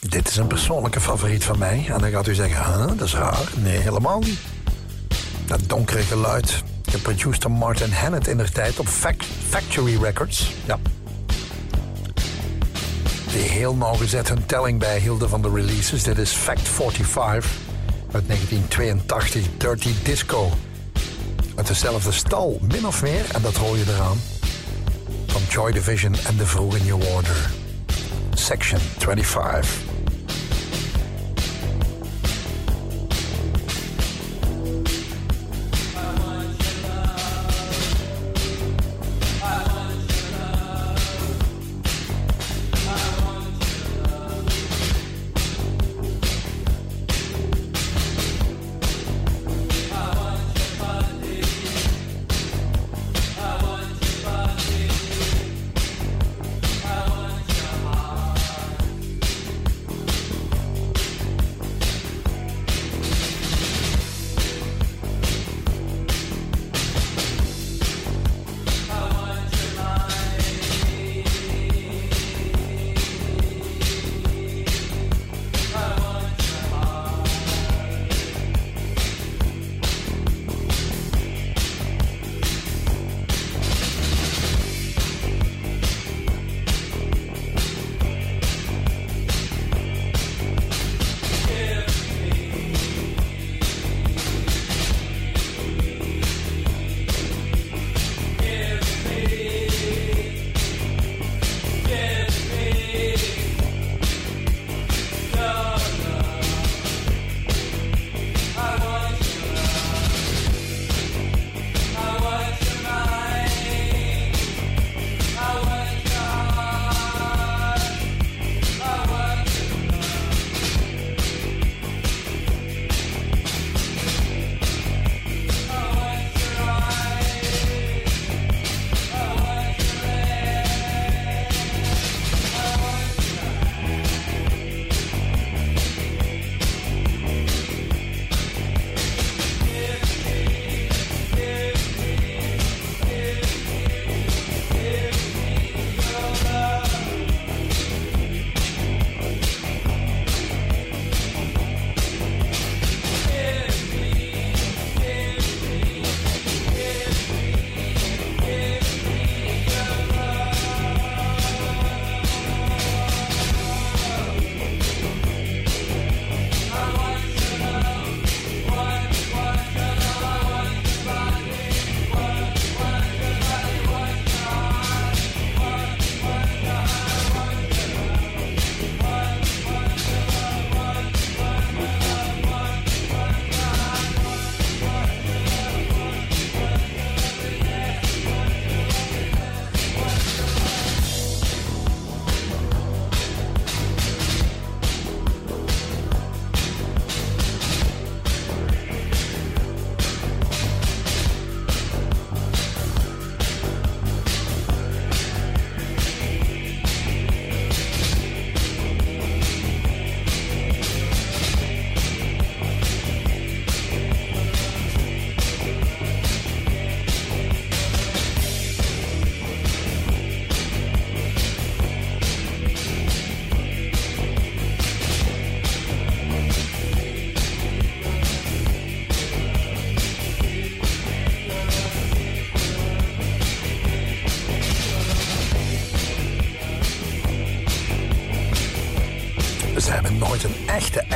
Dit is een persoonlijke favoriet van mij. En dan gaat u zeggen, huh, dat is raar. Nee, helemaal niet. Dat donkere geluid. Geproduced Martin Hannett in de tijd op Fac- Factory Records. Ja. Die heel nauwgezet hun telling bijhielden van de releases. Dit is Fact 45 uit 1982, Dirty Disco. Uit dezelfde stal, min of meer, en dat hoor je eraan. Van Joy Division en de vroege New Order. Section 25.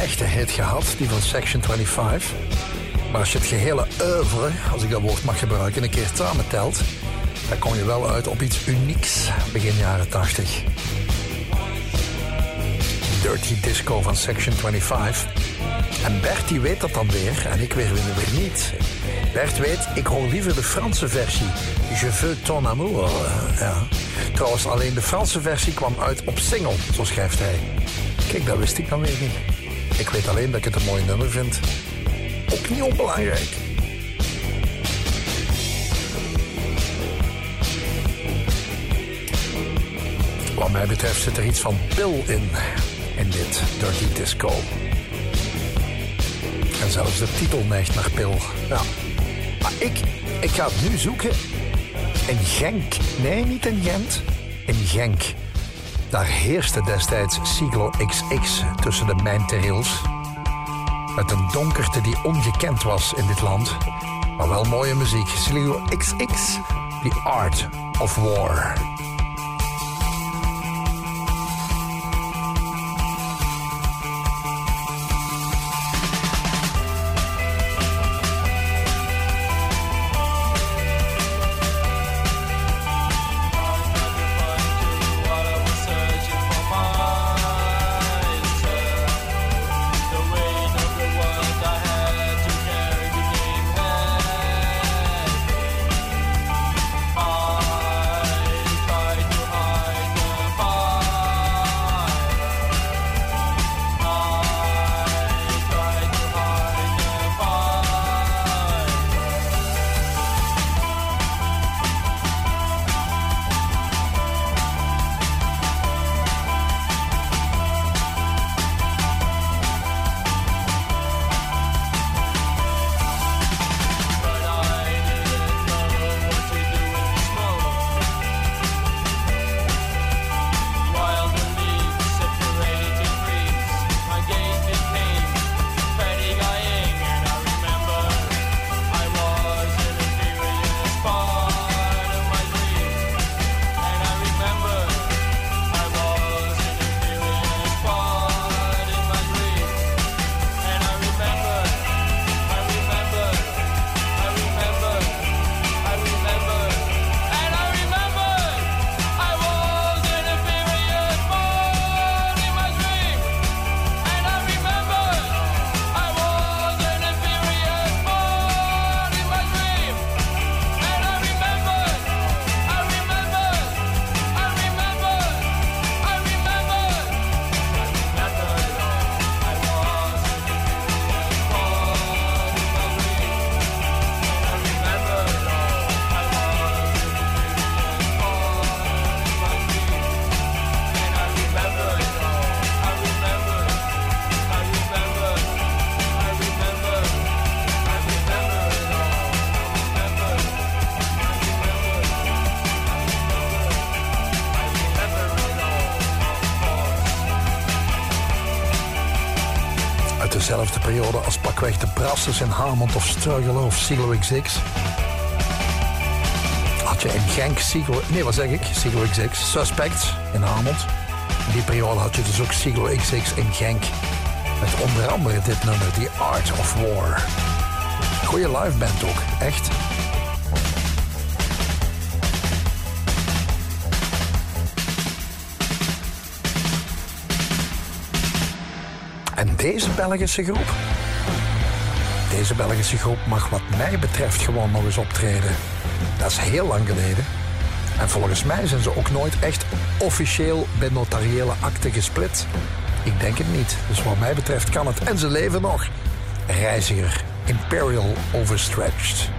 Echte, hit gehad, die van Section 25. Maar als je het gehele oeuvre, als ik dat woord mag gebruiken, een keer samentelt, dan kom je wel uit op iets unieks begin jaren 80. Dirty Disco van Section 25. En Bert die weet dat dan weer, en ik weer weer niet. Bert weet, ik hoor liever de Franse versie. Je veux ton amour. Ja. Trouwens, alleen de Franse versie kwam uit op single, zo schrijft hij. Kijk, dat wist ik dan weer niet. Ik weet alleen dat ik het een mooi nummer vind. Ook niet onbelangrijk. Wat mij betreft zit er iets van pil in, in dit Dirty Disco. En zelfs de titel neigt naar pil. Ja. Maar ik, ik ga het nu zoeken in Genk. Nee, niet in Gent. In Genk. Daar heerste destijds Siglo XX tussen de mijnterils. Met een donkerte die ongekend was in dit land. Maar wel mooie muziek. Siglo XX, The Art of War. Hamond of Struggle of Siglo XX. Had je in Genk Siglo... Nee, wat zeg ik? Siglo XX. Suspects in Hamond. In die periode had je dus ook Siglo XX in Genk. Met onder andere dit nummer, The Art of War. Goeie live band ook, echt. En deze Belgische groep? Deze Belgische groep mag wat mij betreft gewoon nog eens optreden. Dat is heel lang geleden. En volgens mij zijn ze ook nooit echt officieel bij notariële akte gesplit. Ik denk het niet. Dus wat mij betreft kan het. En ze leven nog. Reiziger. Imperial Overstretched.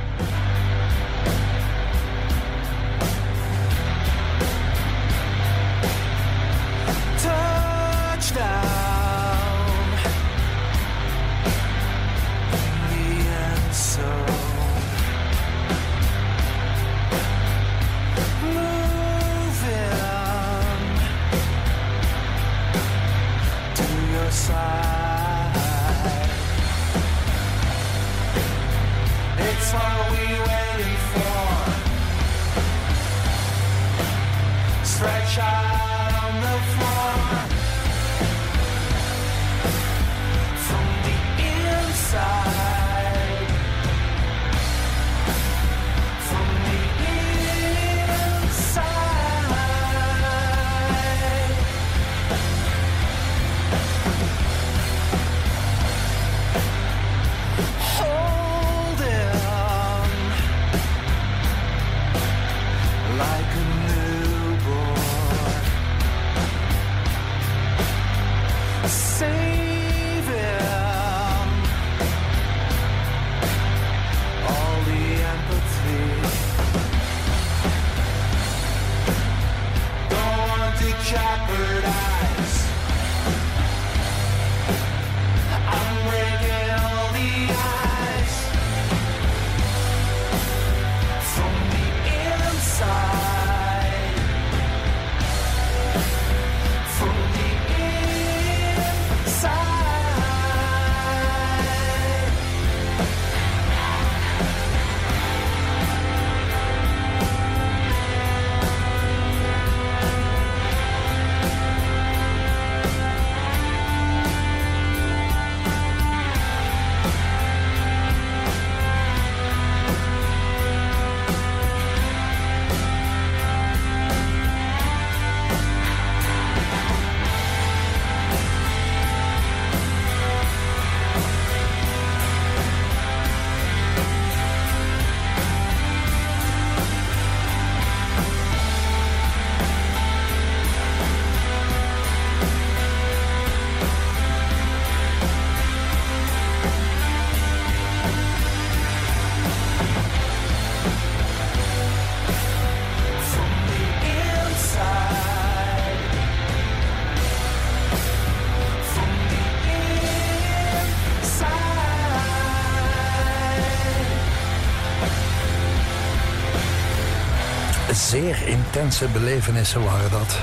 Zeer intense belevenissen waren dat.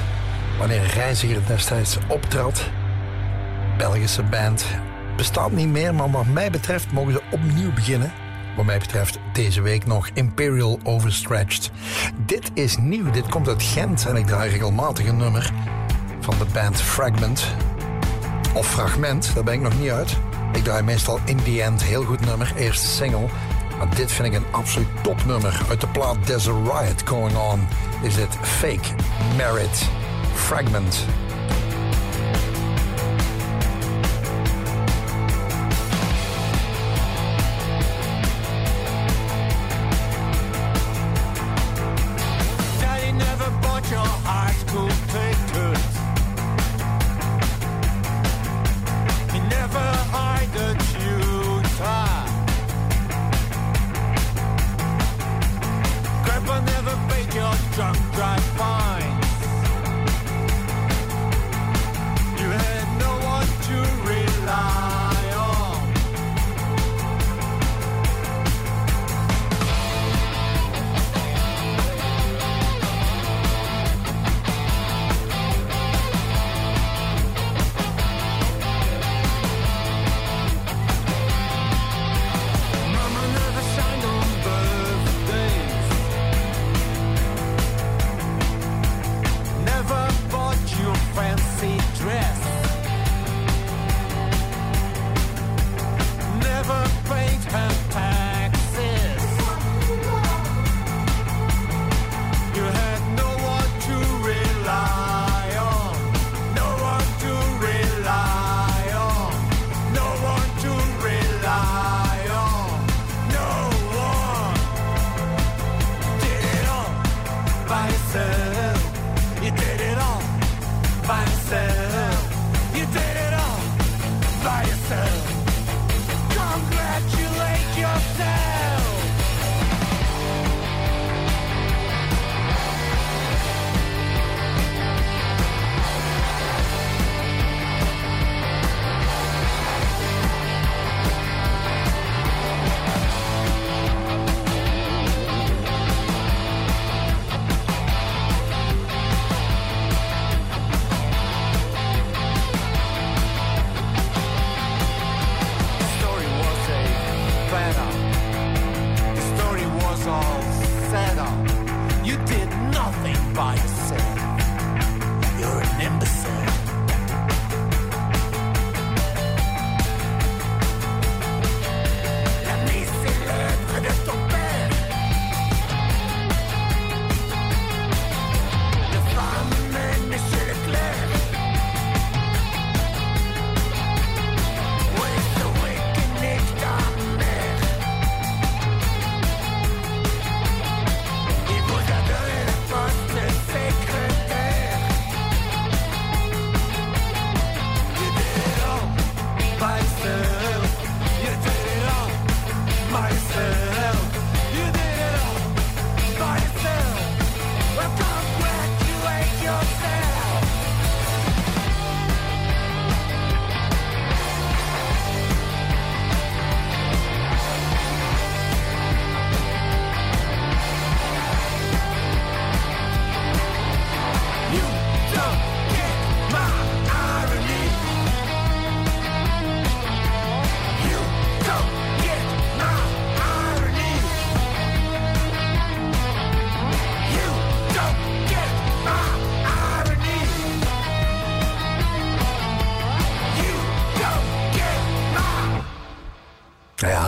Wanneer Reiziger destijds optrad. Belgische band. Bestaat niet meer, maar wat mij betreft mogen ze opnieuw beginnen. Wat mij betreft deze week nog Imperial Overstretched. Dit is nieuw, dit komt uit Gent en ik draai regelmatig een nummer van de band Fragment. Of Fragment, daar ben ik nog niet uit. Ik draai meestal In The End, heel goed nummer, eerste single. Maar dit vind ik een absoluut topnummer. Uit de plaat There's a Riot Going On is dit Fake Merit Fragment.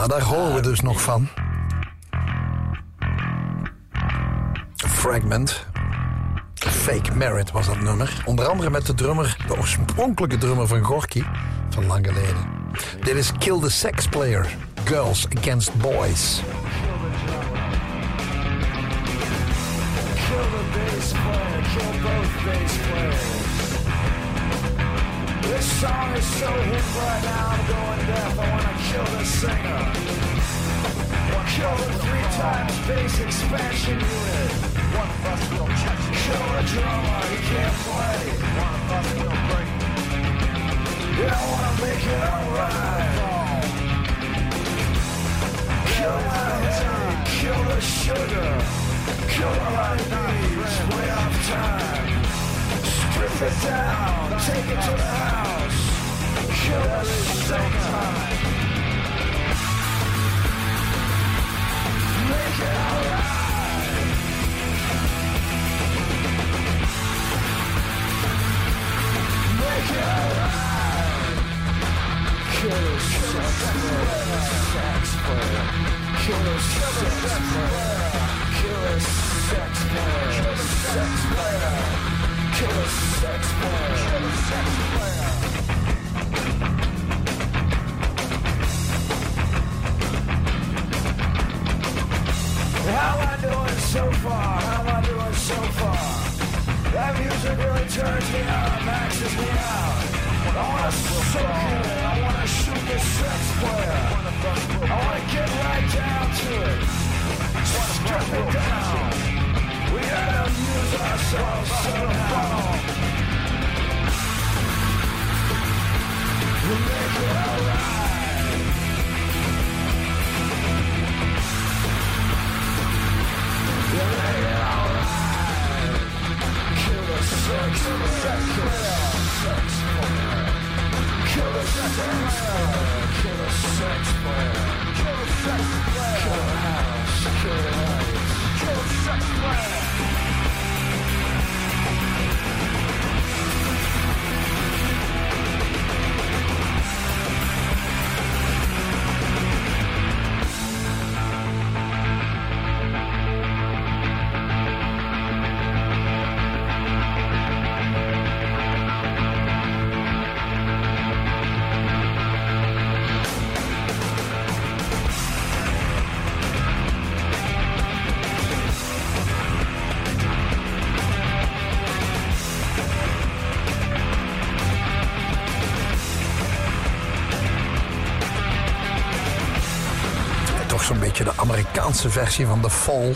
Ja, daar horen we dus nog van. Fragment. Fake Merit was dat nummer. Onder andere met de drummer, de oorspronkelijke drummer van Gorky, van lang geleden. Dit is Kill the Sex Player. Girls Against Boys. Bass player, kill both bass players. This song is so hit right now, going deaf. Kill the singer. One Kill the three times bass expansion unit. One of us will catch Kill the drummer, he can't play. One of us will break. Yeah, I wanna make it alright. Kill the headache, kill the sugar. Killer heartbeats, way off time. Strip it down, take it to the house. Killer sex time. So far? How am I doing so far? That music really turns me on, maxes me out. I wanna soak it, I wanna shoot this sex player. I wanna get right down to it. Strip it down. We gotta amuse ourselves somehow. Amerikaanse versie van The Fall.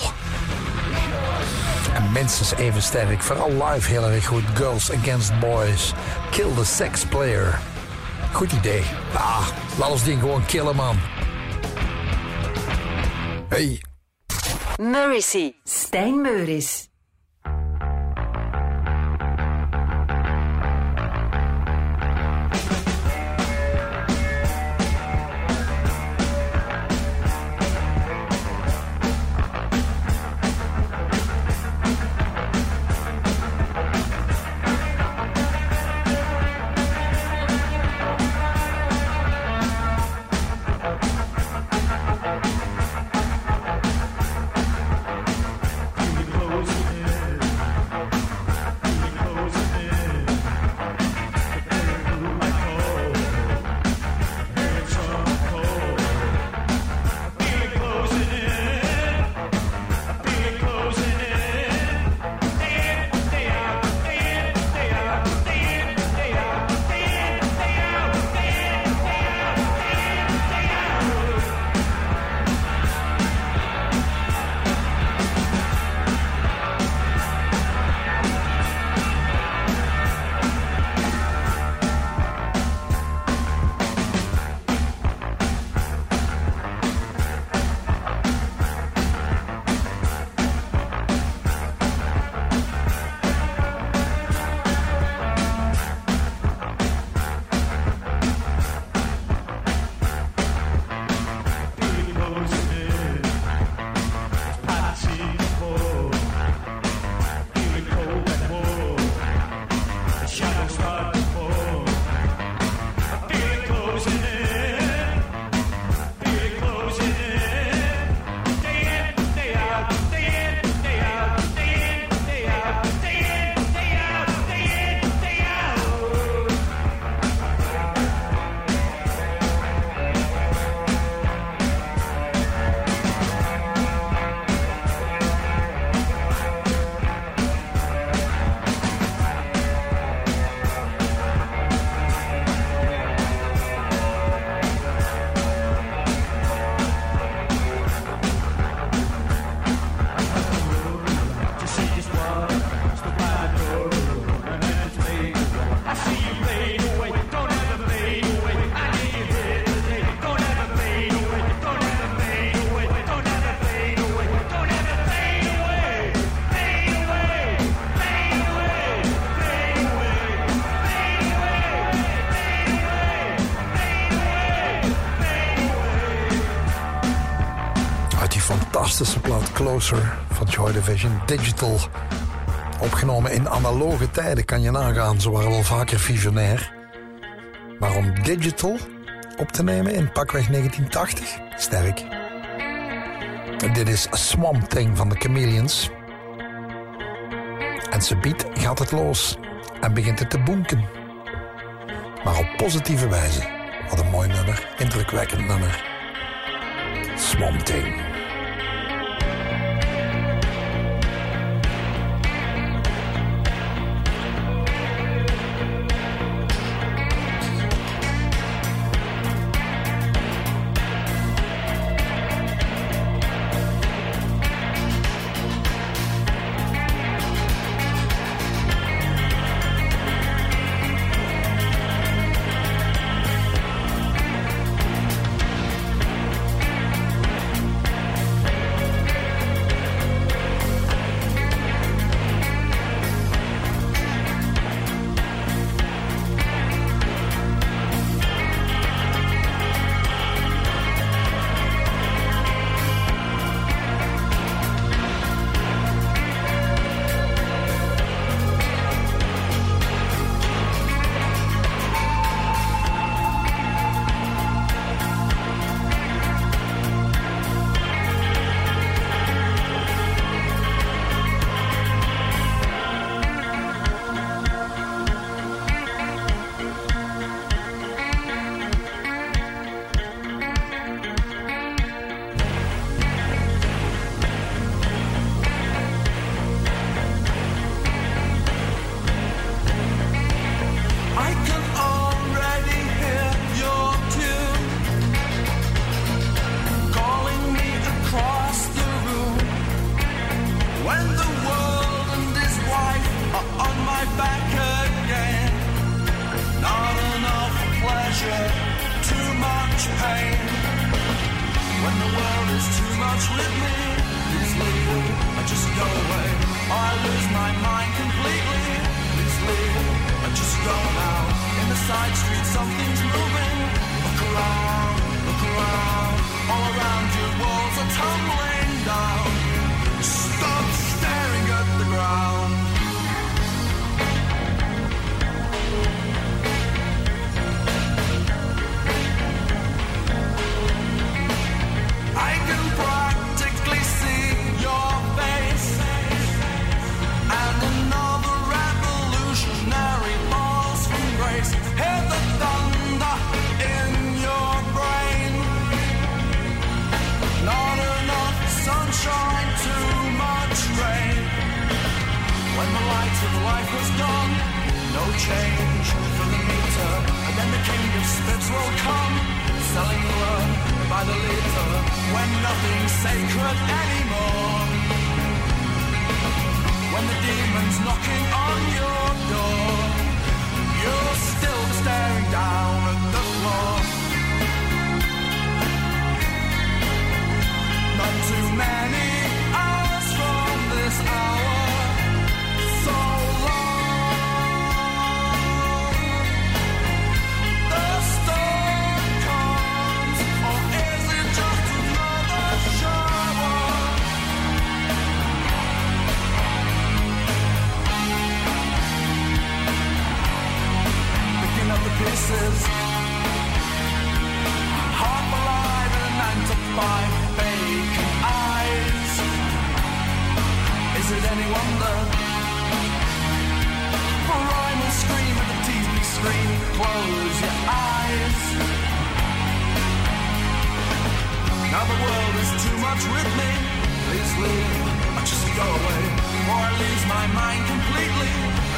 En minstens even sterk, vooral live heel erg goed. Girls Against Boys. Kill the Sex Player. Goed idee. Ah, laat ons die gewoon killen, man. Hey. Mercy, Stijn Meuris. Van Joy Division Digital. Opgenomen in analoge tijden, kan je nagaan. Ze waren wel vaker visionair. Maar om digital op te nemen in pakweg 1980, sterk. Dit is A Swamp Thing van de Chameleons. En ze biedt gaat het los en begint het te bonken. Maar op positieve wijze. Wat een mooi nummer, indrukwekkend nummer. Swamp Thing. the demons knocking on your door. You're much with me. Please leave, just go away, or I lose my mind completely.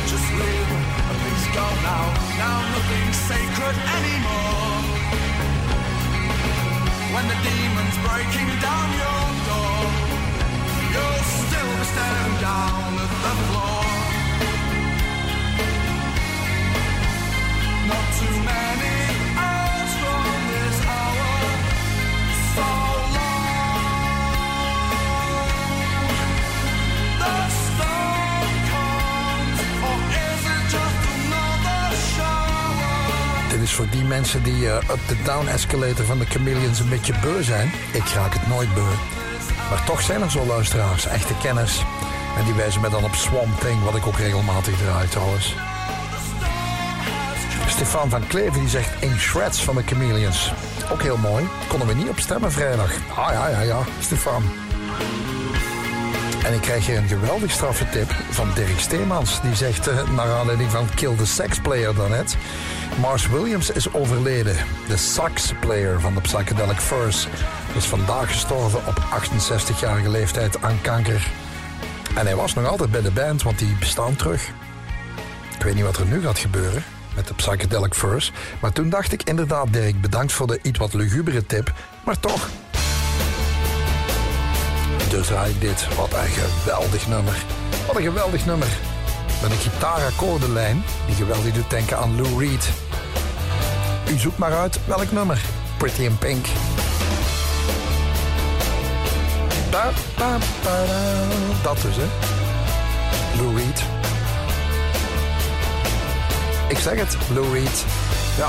Just leave, please go now. Now nothing's sacred anymore. When the demon's breaking down your door, you'll still be staring down at the floor. Not too many. voor die mensen die eh, up de down escalator van de Chameleons een beetje beu zijn. Ik raak het nooit beu. Maar toch zijn er zo luisteraars, echte kennis, En die wijzen me dan op Swamp Thing, wat ik ook regelmatig draai trouwens. Stefan van Kleven die zegt In Shreds van de Chameleons. Ook heel mooi. Konden we niet op stemmen vrijdag. Ah ja, ja, ja, Stefan. En ik krijg hier een geweldig straffe tip van Dirk Steemans. Die zegt, eh, naar aanleiding van Kill the Sex Player daarnet... Mars Williams is overleden. De sax player van de Psychedelic Furs. Is vandaag gestorven op 68-jarige leeftijd aan kanker. En hij was nog altijd bij de band, want die bestaan terug. Ik weet niet wat er nu gaat gebeuren met de Psychedelic Furs. Maar toen dacht ik inderdaad, Dirk, bedankt voor de iets wat lugubere tip. Maar toch. Dus draai ik dit. Wat een geweldig nummer. Wat een geweldig nummer. Met een gitaarakkoordenlijn die geweldig doet denken aan Lou Reed. U zoekt maar uit welk nummer. Pretty in Pink. Da, da, da, da. Dat dus, hè. Lou Reed. Ik zeg het, Lou Reed. Ja.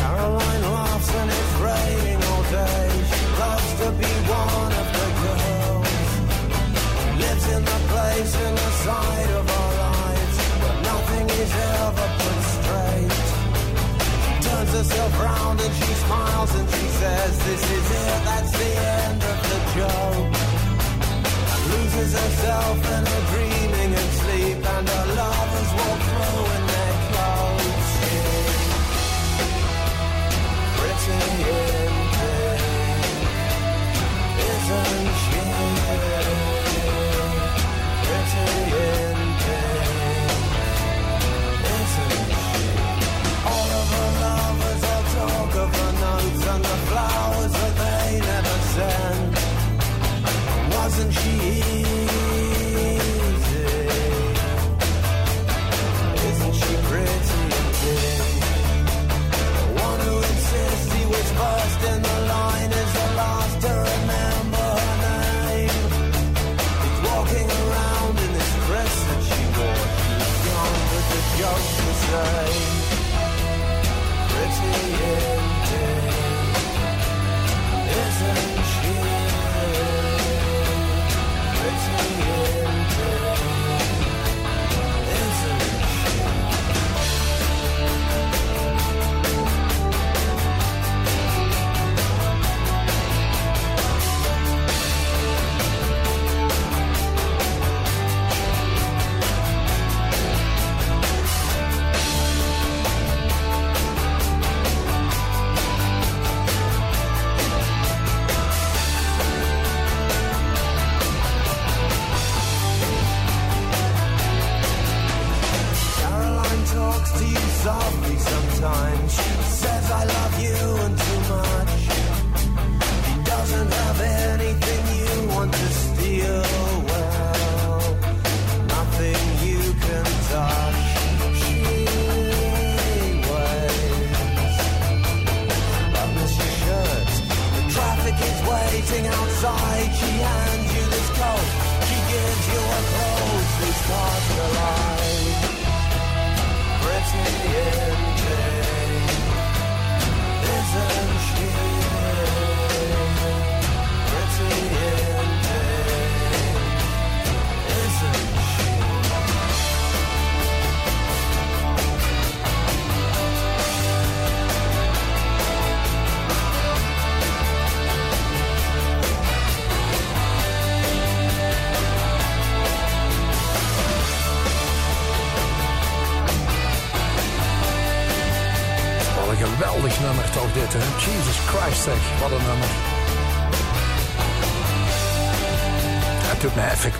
Caroline laughs and it's raining all day. She loves to be the in the side of our lives where nothing is ever put straight. Turns herself round and she smiles and she says, This is it, that's the end of the joke. Loses herself in her dreaming and sleep, and her lovers walk through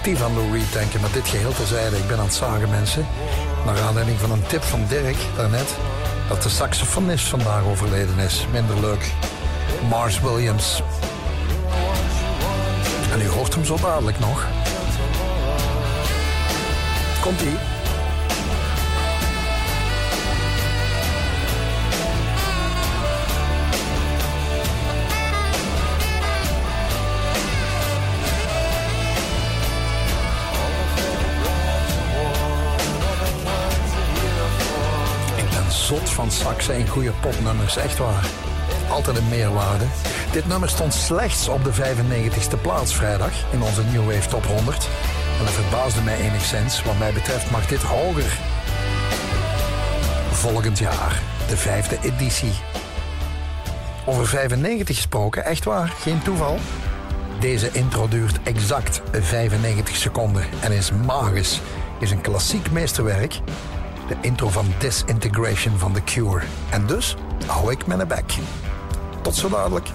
effectief aan Lou Reed denken, maar dit geheel terzijde. Ik ben aan het zagen, mensen. Naar aanleiding van een tip van Dirk daarnet... dat de saxofonist vandaag overleden is. Minder leuk. Mars Williams. En u hoort hem zo dadelijk nog. Komt-ie. Zot van saxen in goede popnummers, echt waar. Altijd een meerwaarde. Dit nummer stond slechts op de 95ste plaats vrijdag in onze New Wave Top 100. En dat verbaasde mij enigszins. Wat mij betreft mag dit hoger. Volgend jaar, de vijfde editie. Over 95 gesproken, echt waar, geen toeval. Deze intro duurt exact 95 seconden en is magisch. Is een klassiek meesterwerk. De intro van Disintegration van The Cure. En dus hou ik mijn bek. Tot zo dadelijk.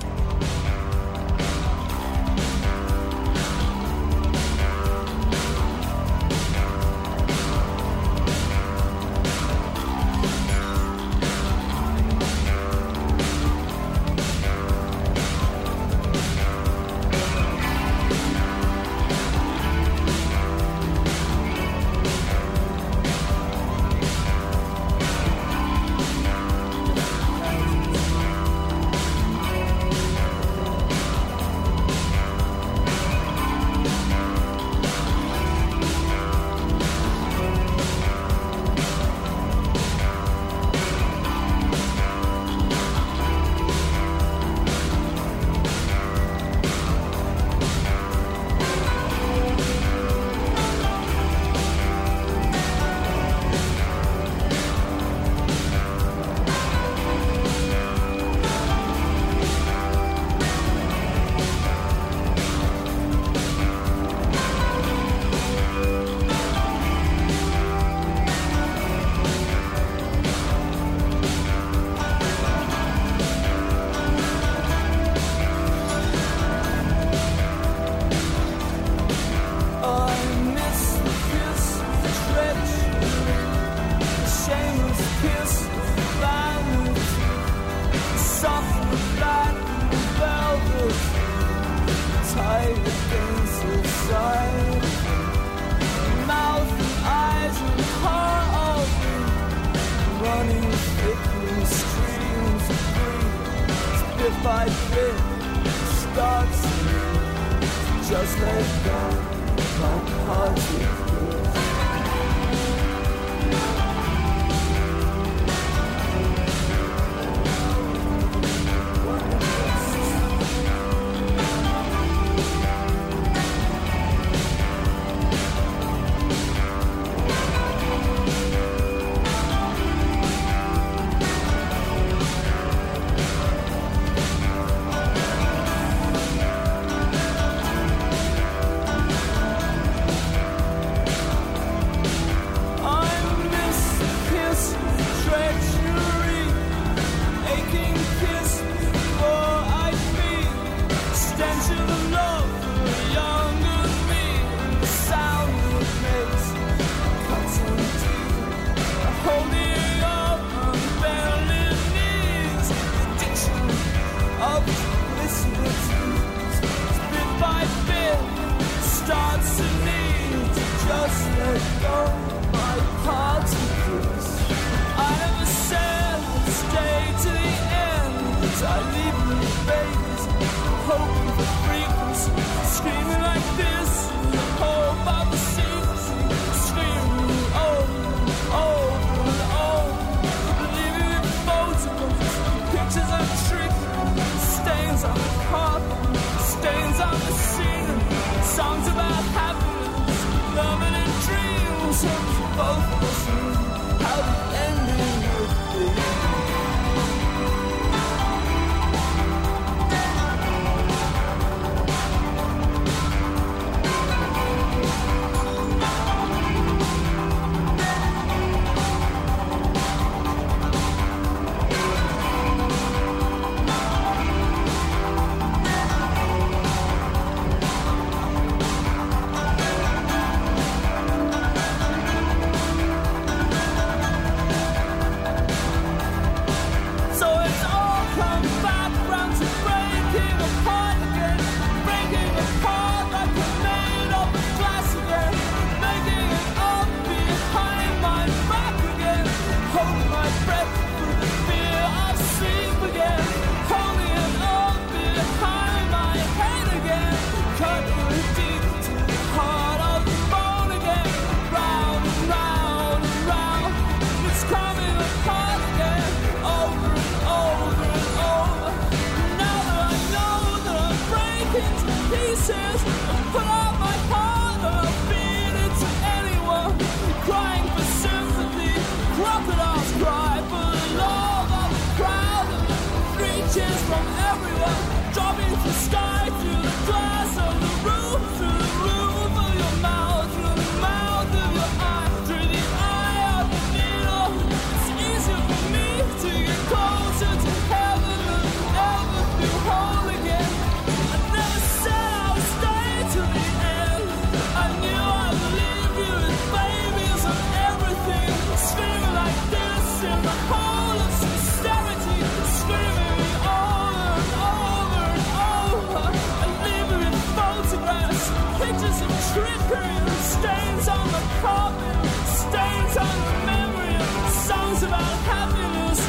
Songs about happiness,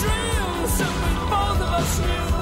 dreams, and we both of us knew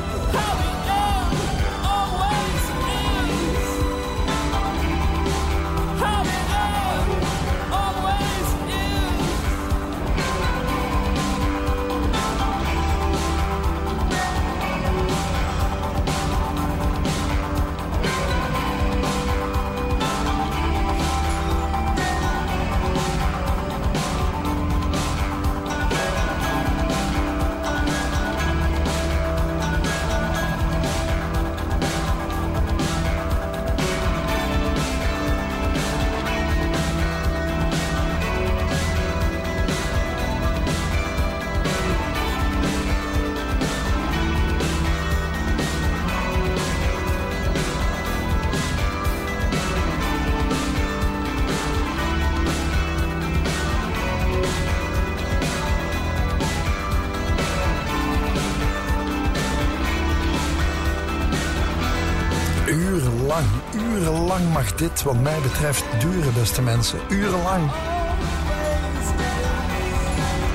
dit, wat mij betreft, duren, beste mensen. Urenlang.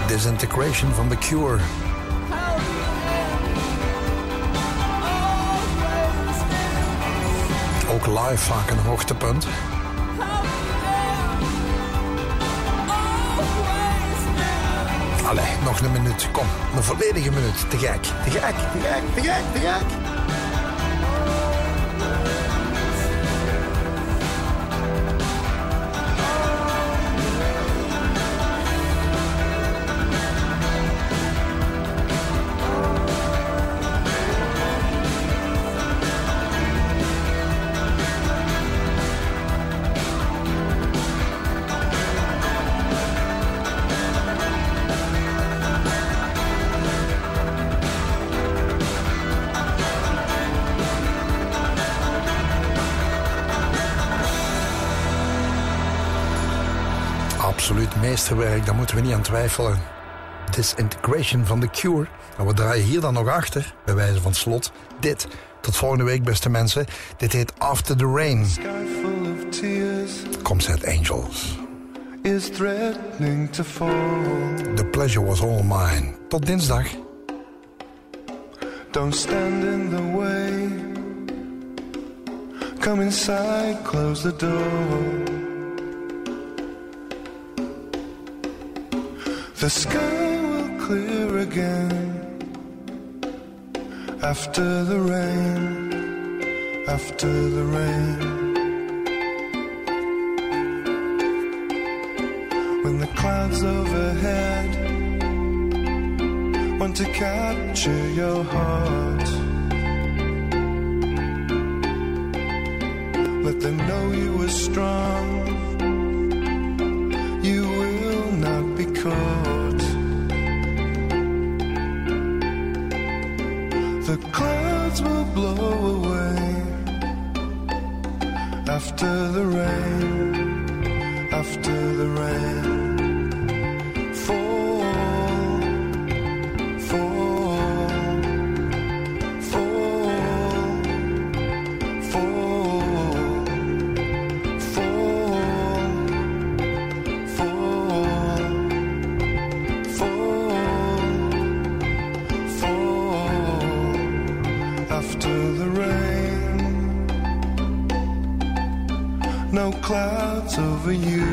Disintegration van The Cure. Ook live vaak een hoogtepunt. Allee, nog een minuut. Kom, een volledige minuut. Te gek, te gek, te gek, te gek, te gek. Absoluut meesterwerk, daar moeten we niet aan twijfelen. Disintegration van The Cure. En we draaien hier dan nog achter, bij wijze van slot, dit. Tot volgende week, beste mensen. Dit heet After the Rain. uit Angels. is threatening to fall. The pleasure was all mine. Tot dinsdag. Don't stand in the way. Come inside, close the door. The sky will clear again after the rain, after the rain. When the clouds overhead want to capture your heart. Let them know you were strong. Blow away after the rain, after the rain. souvenir.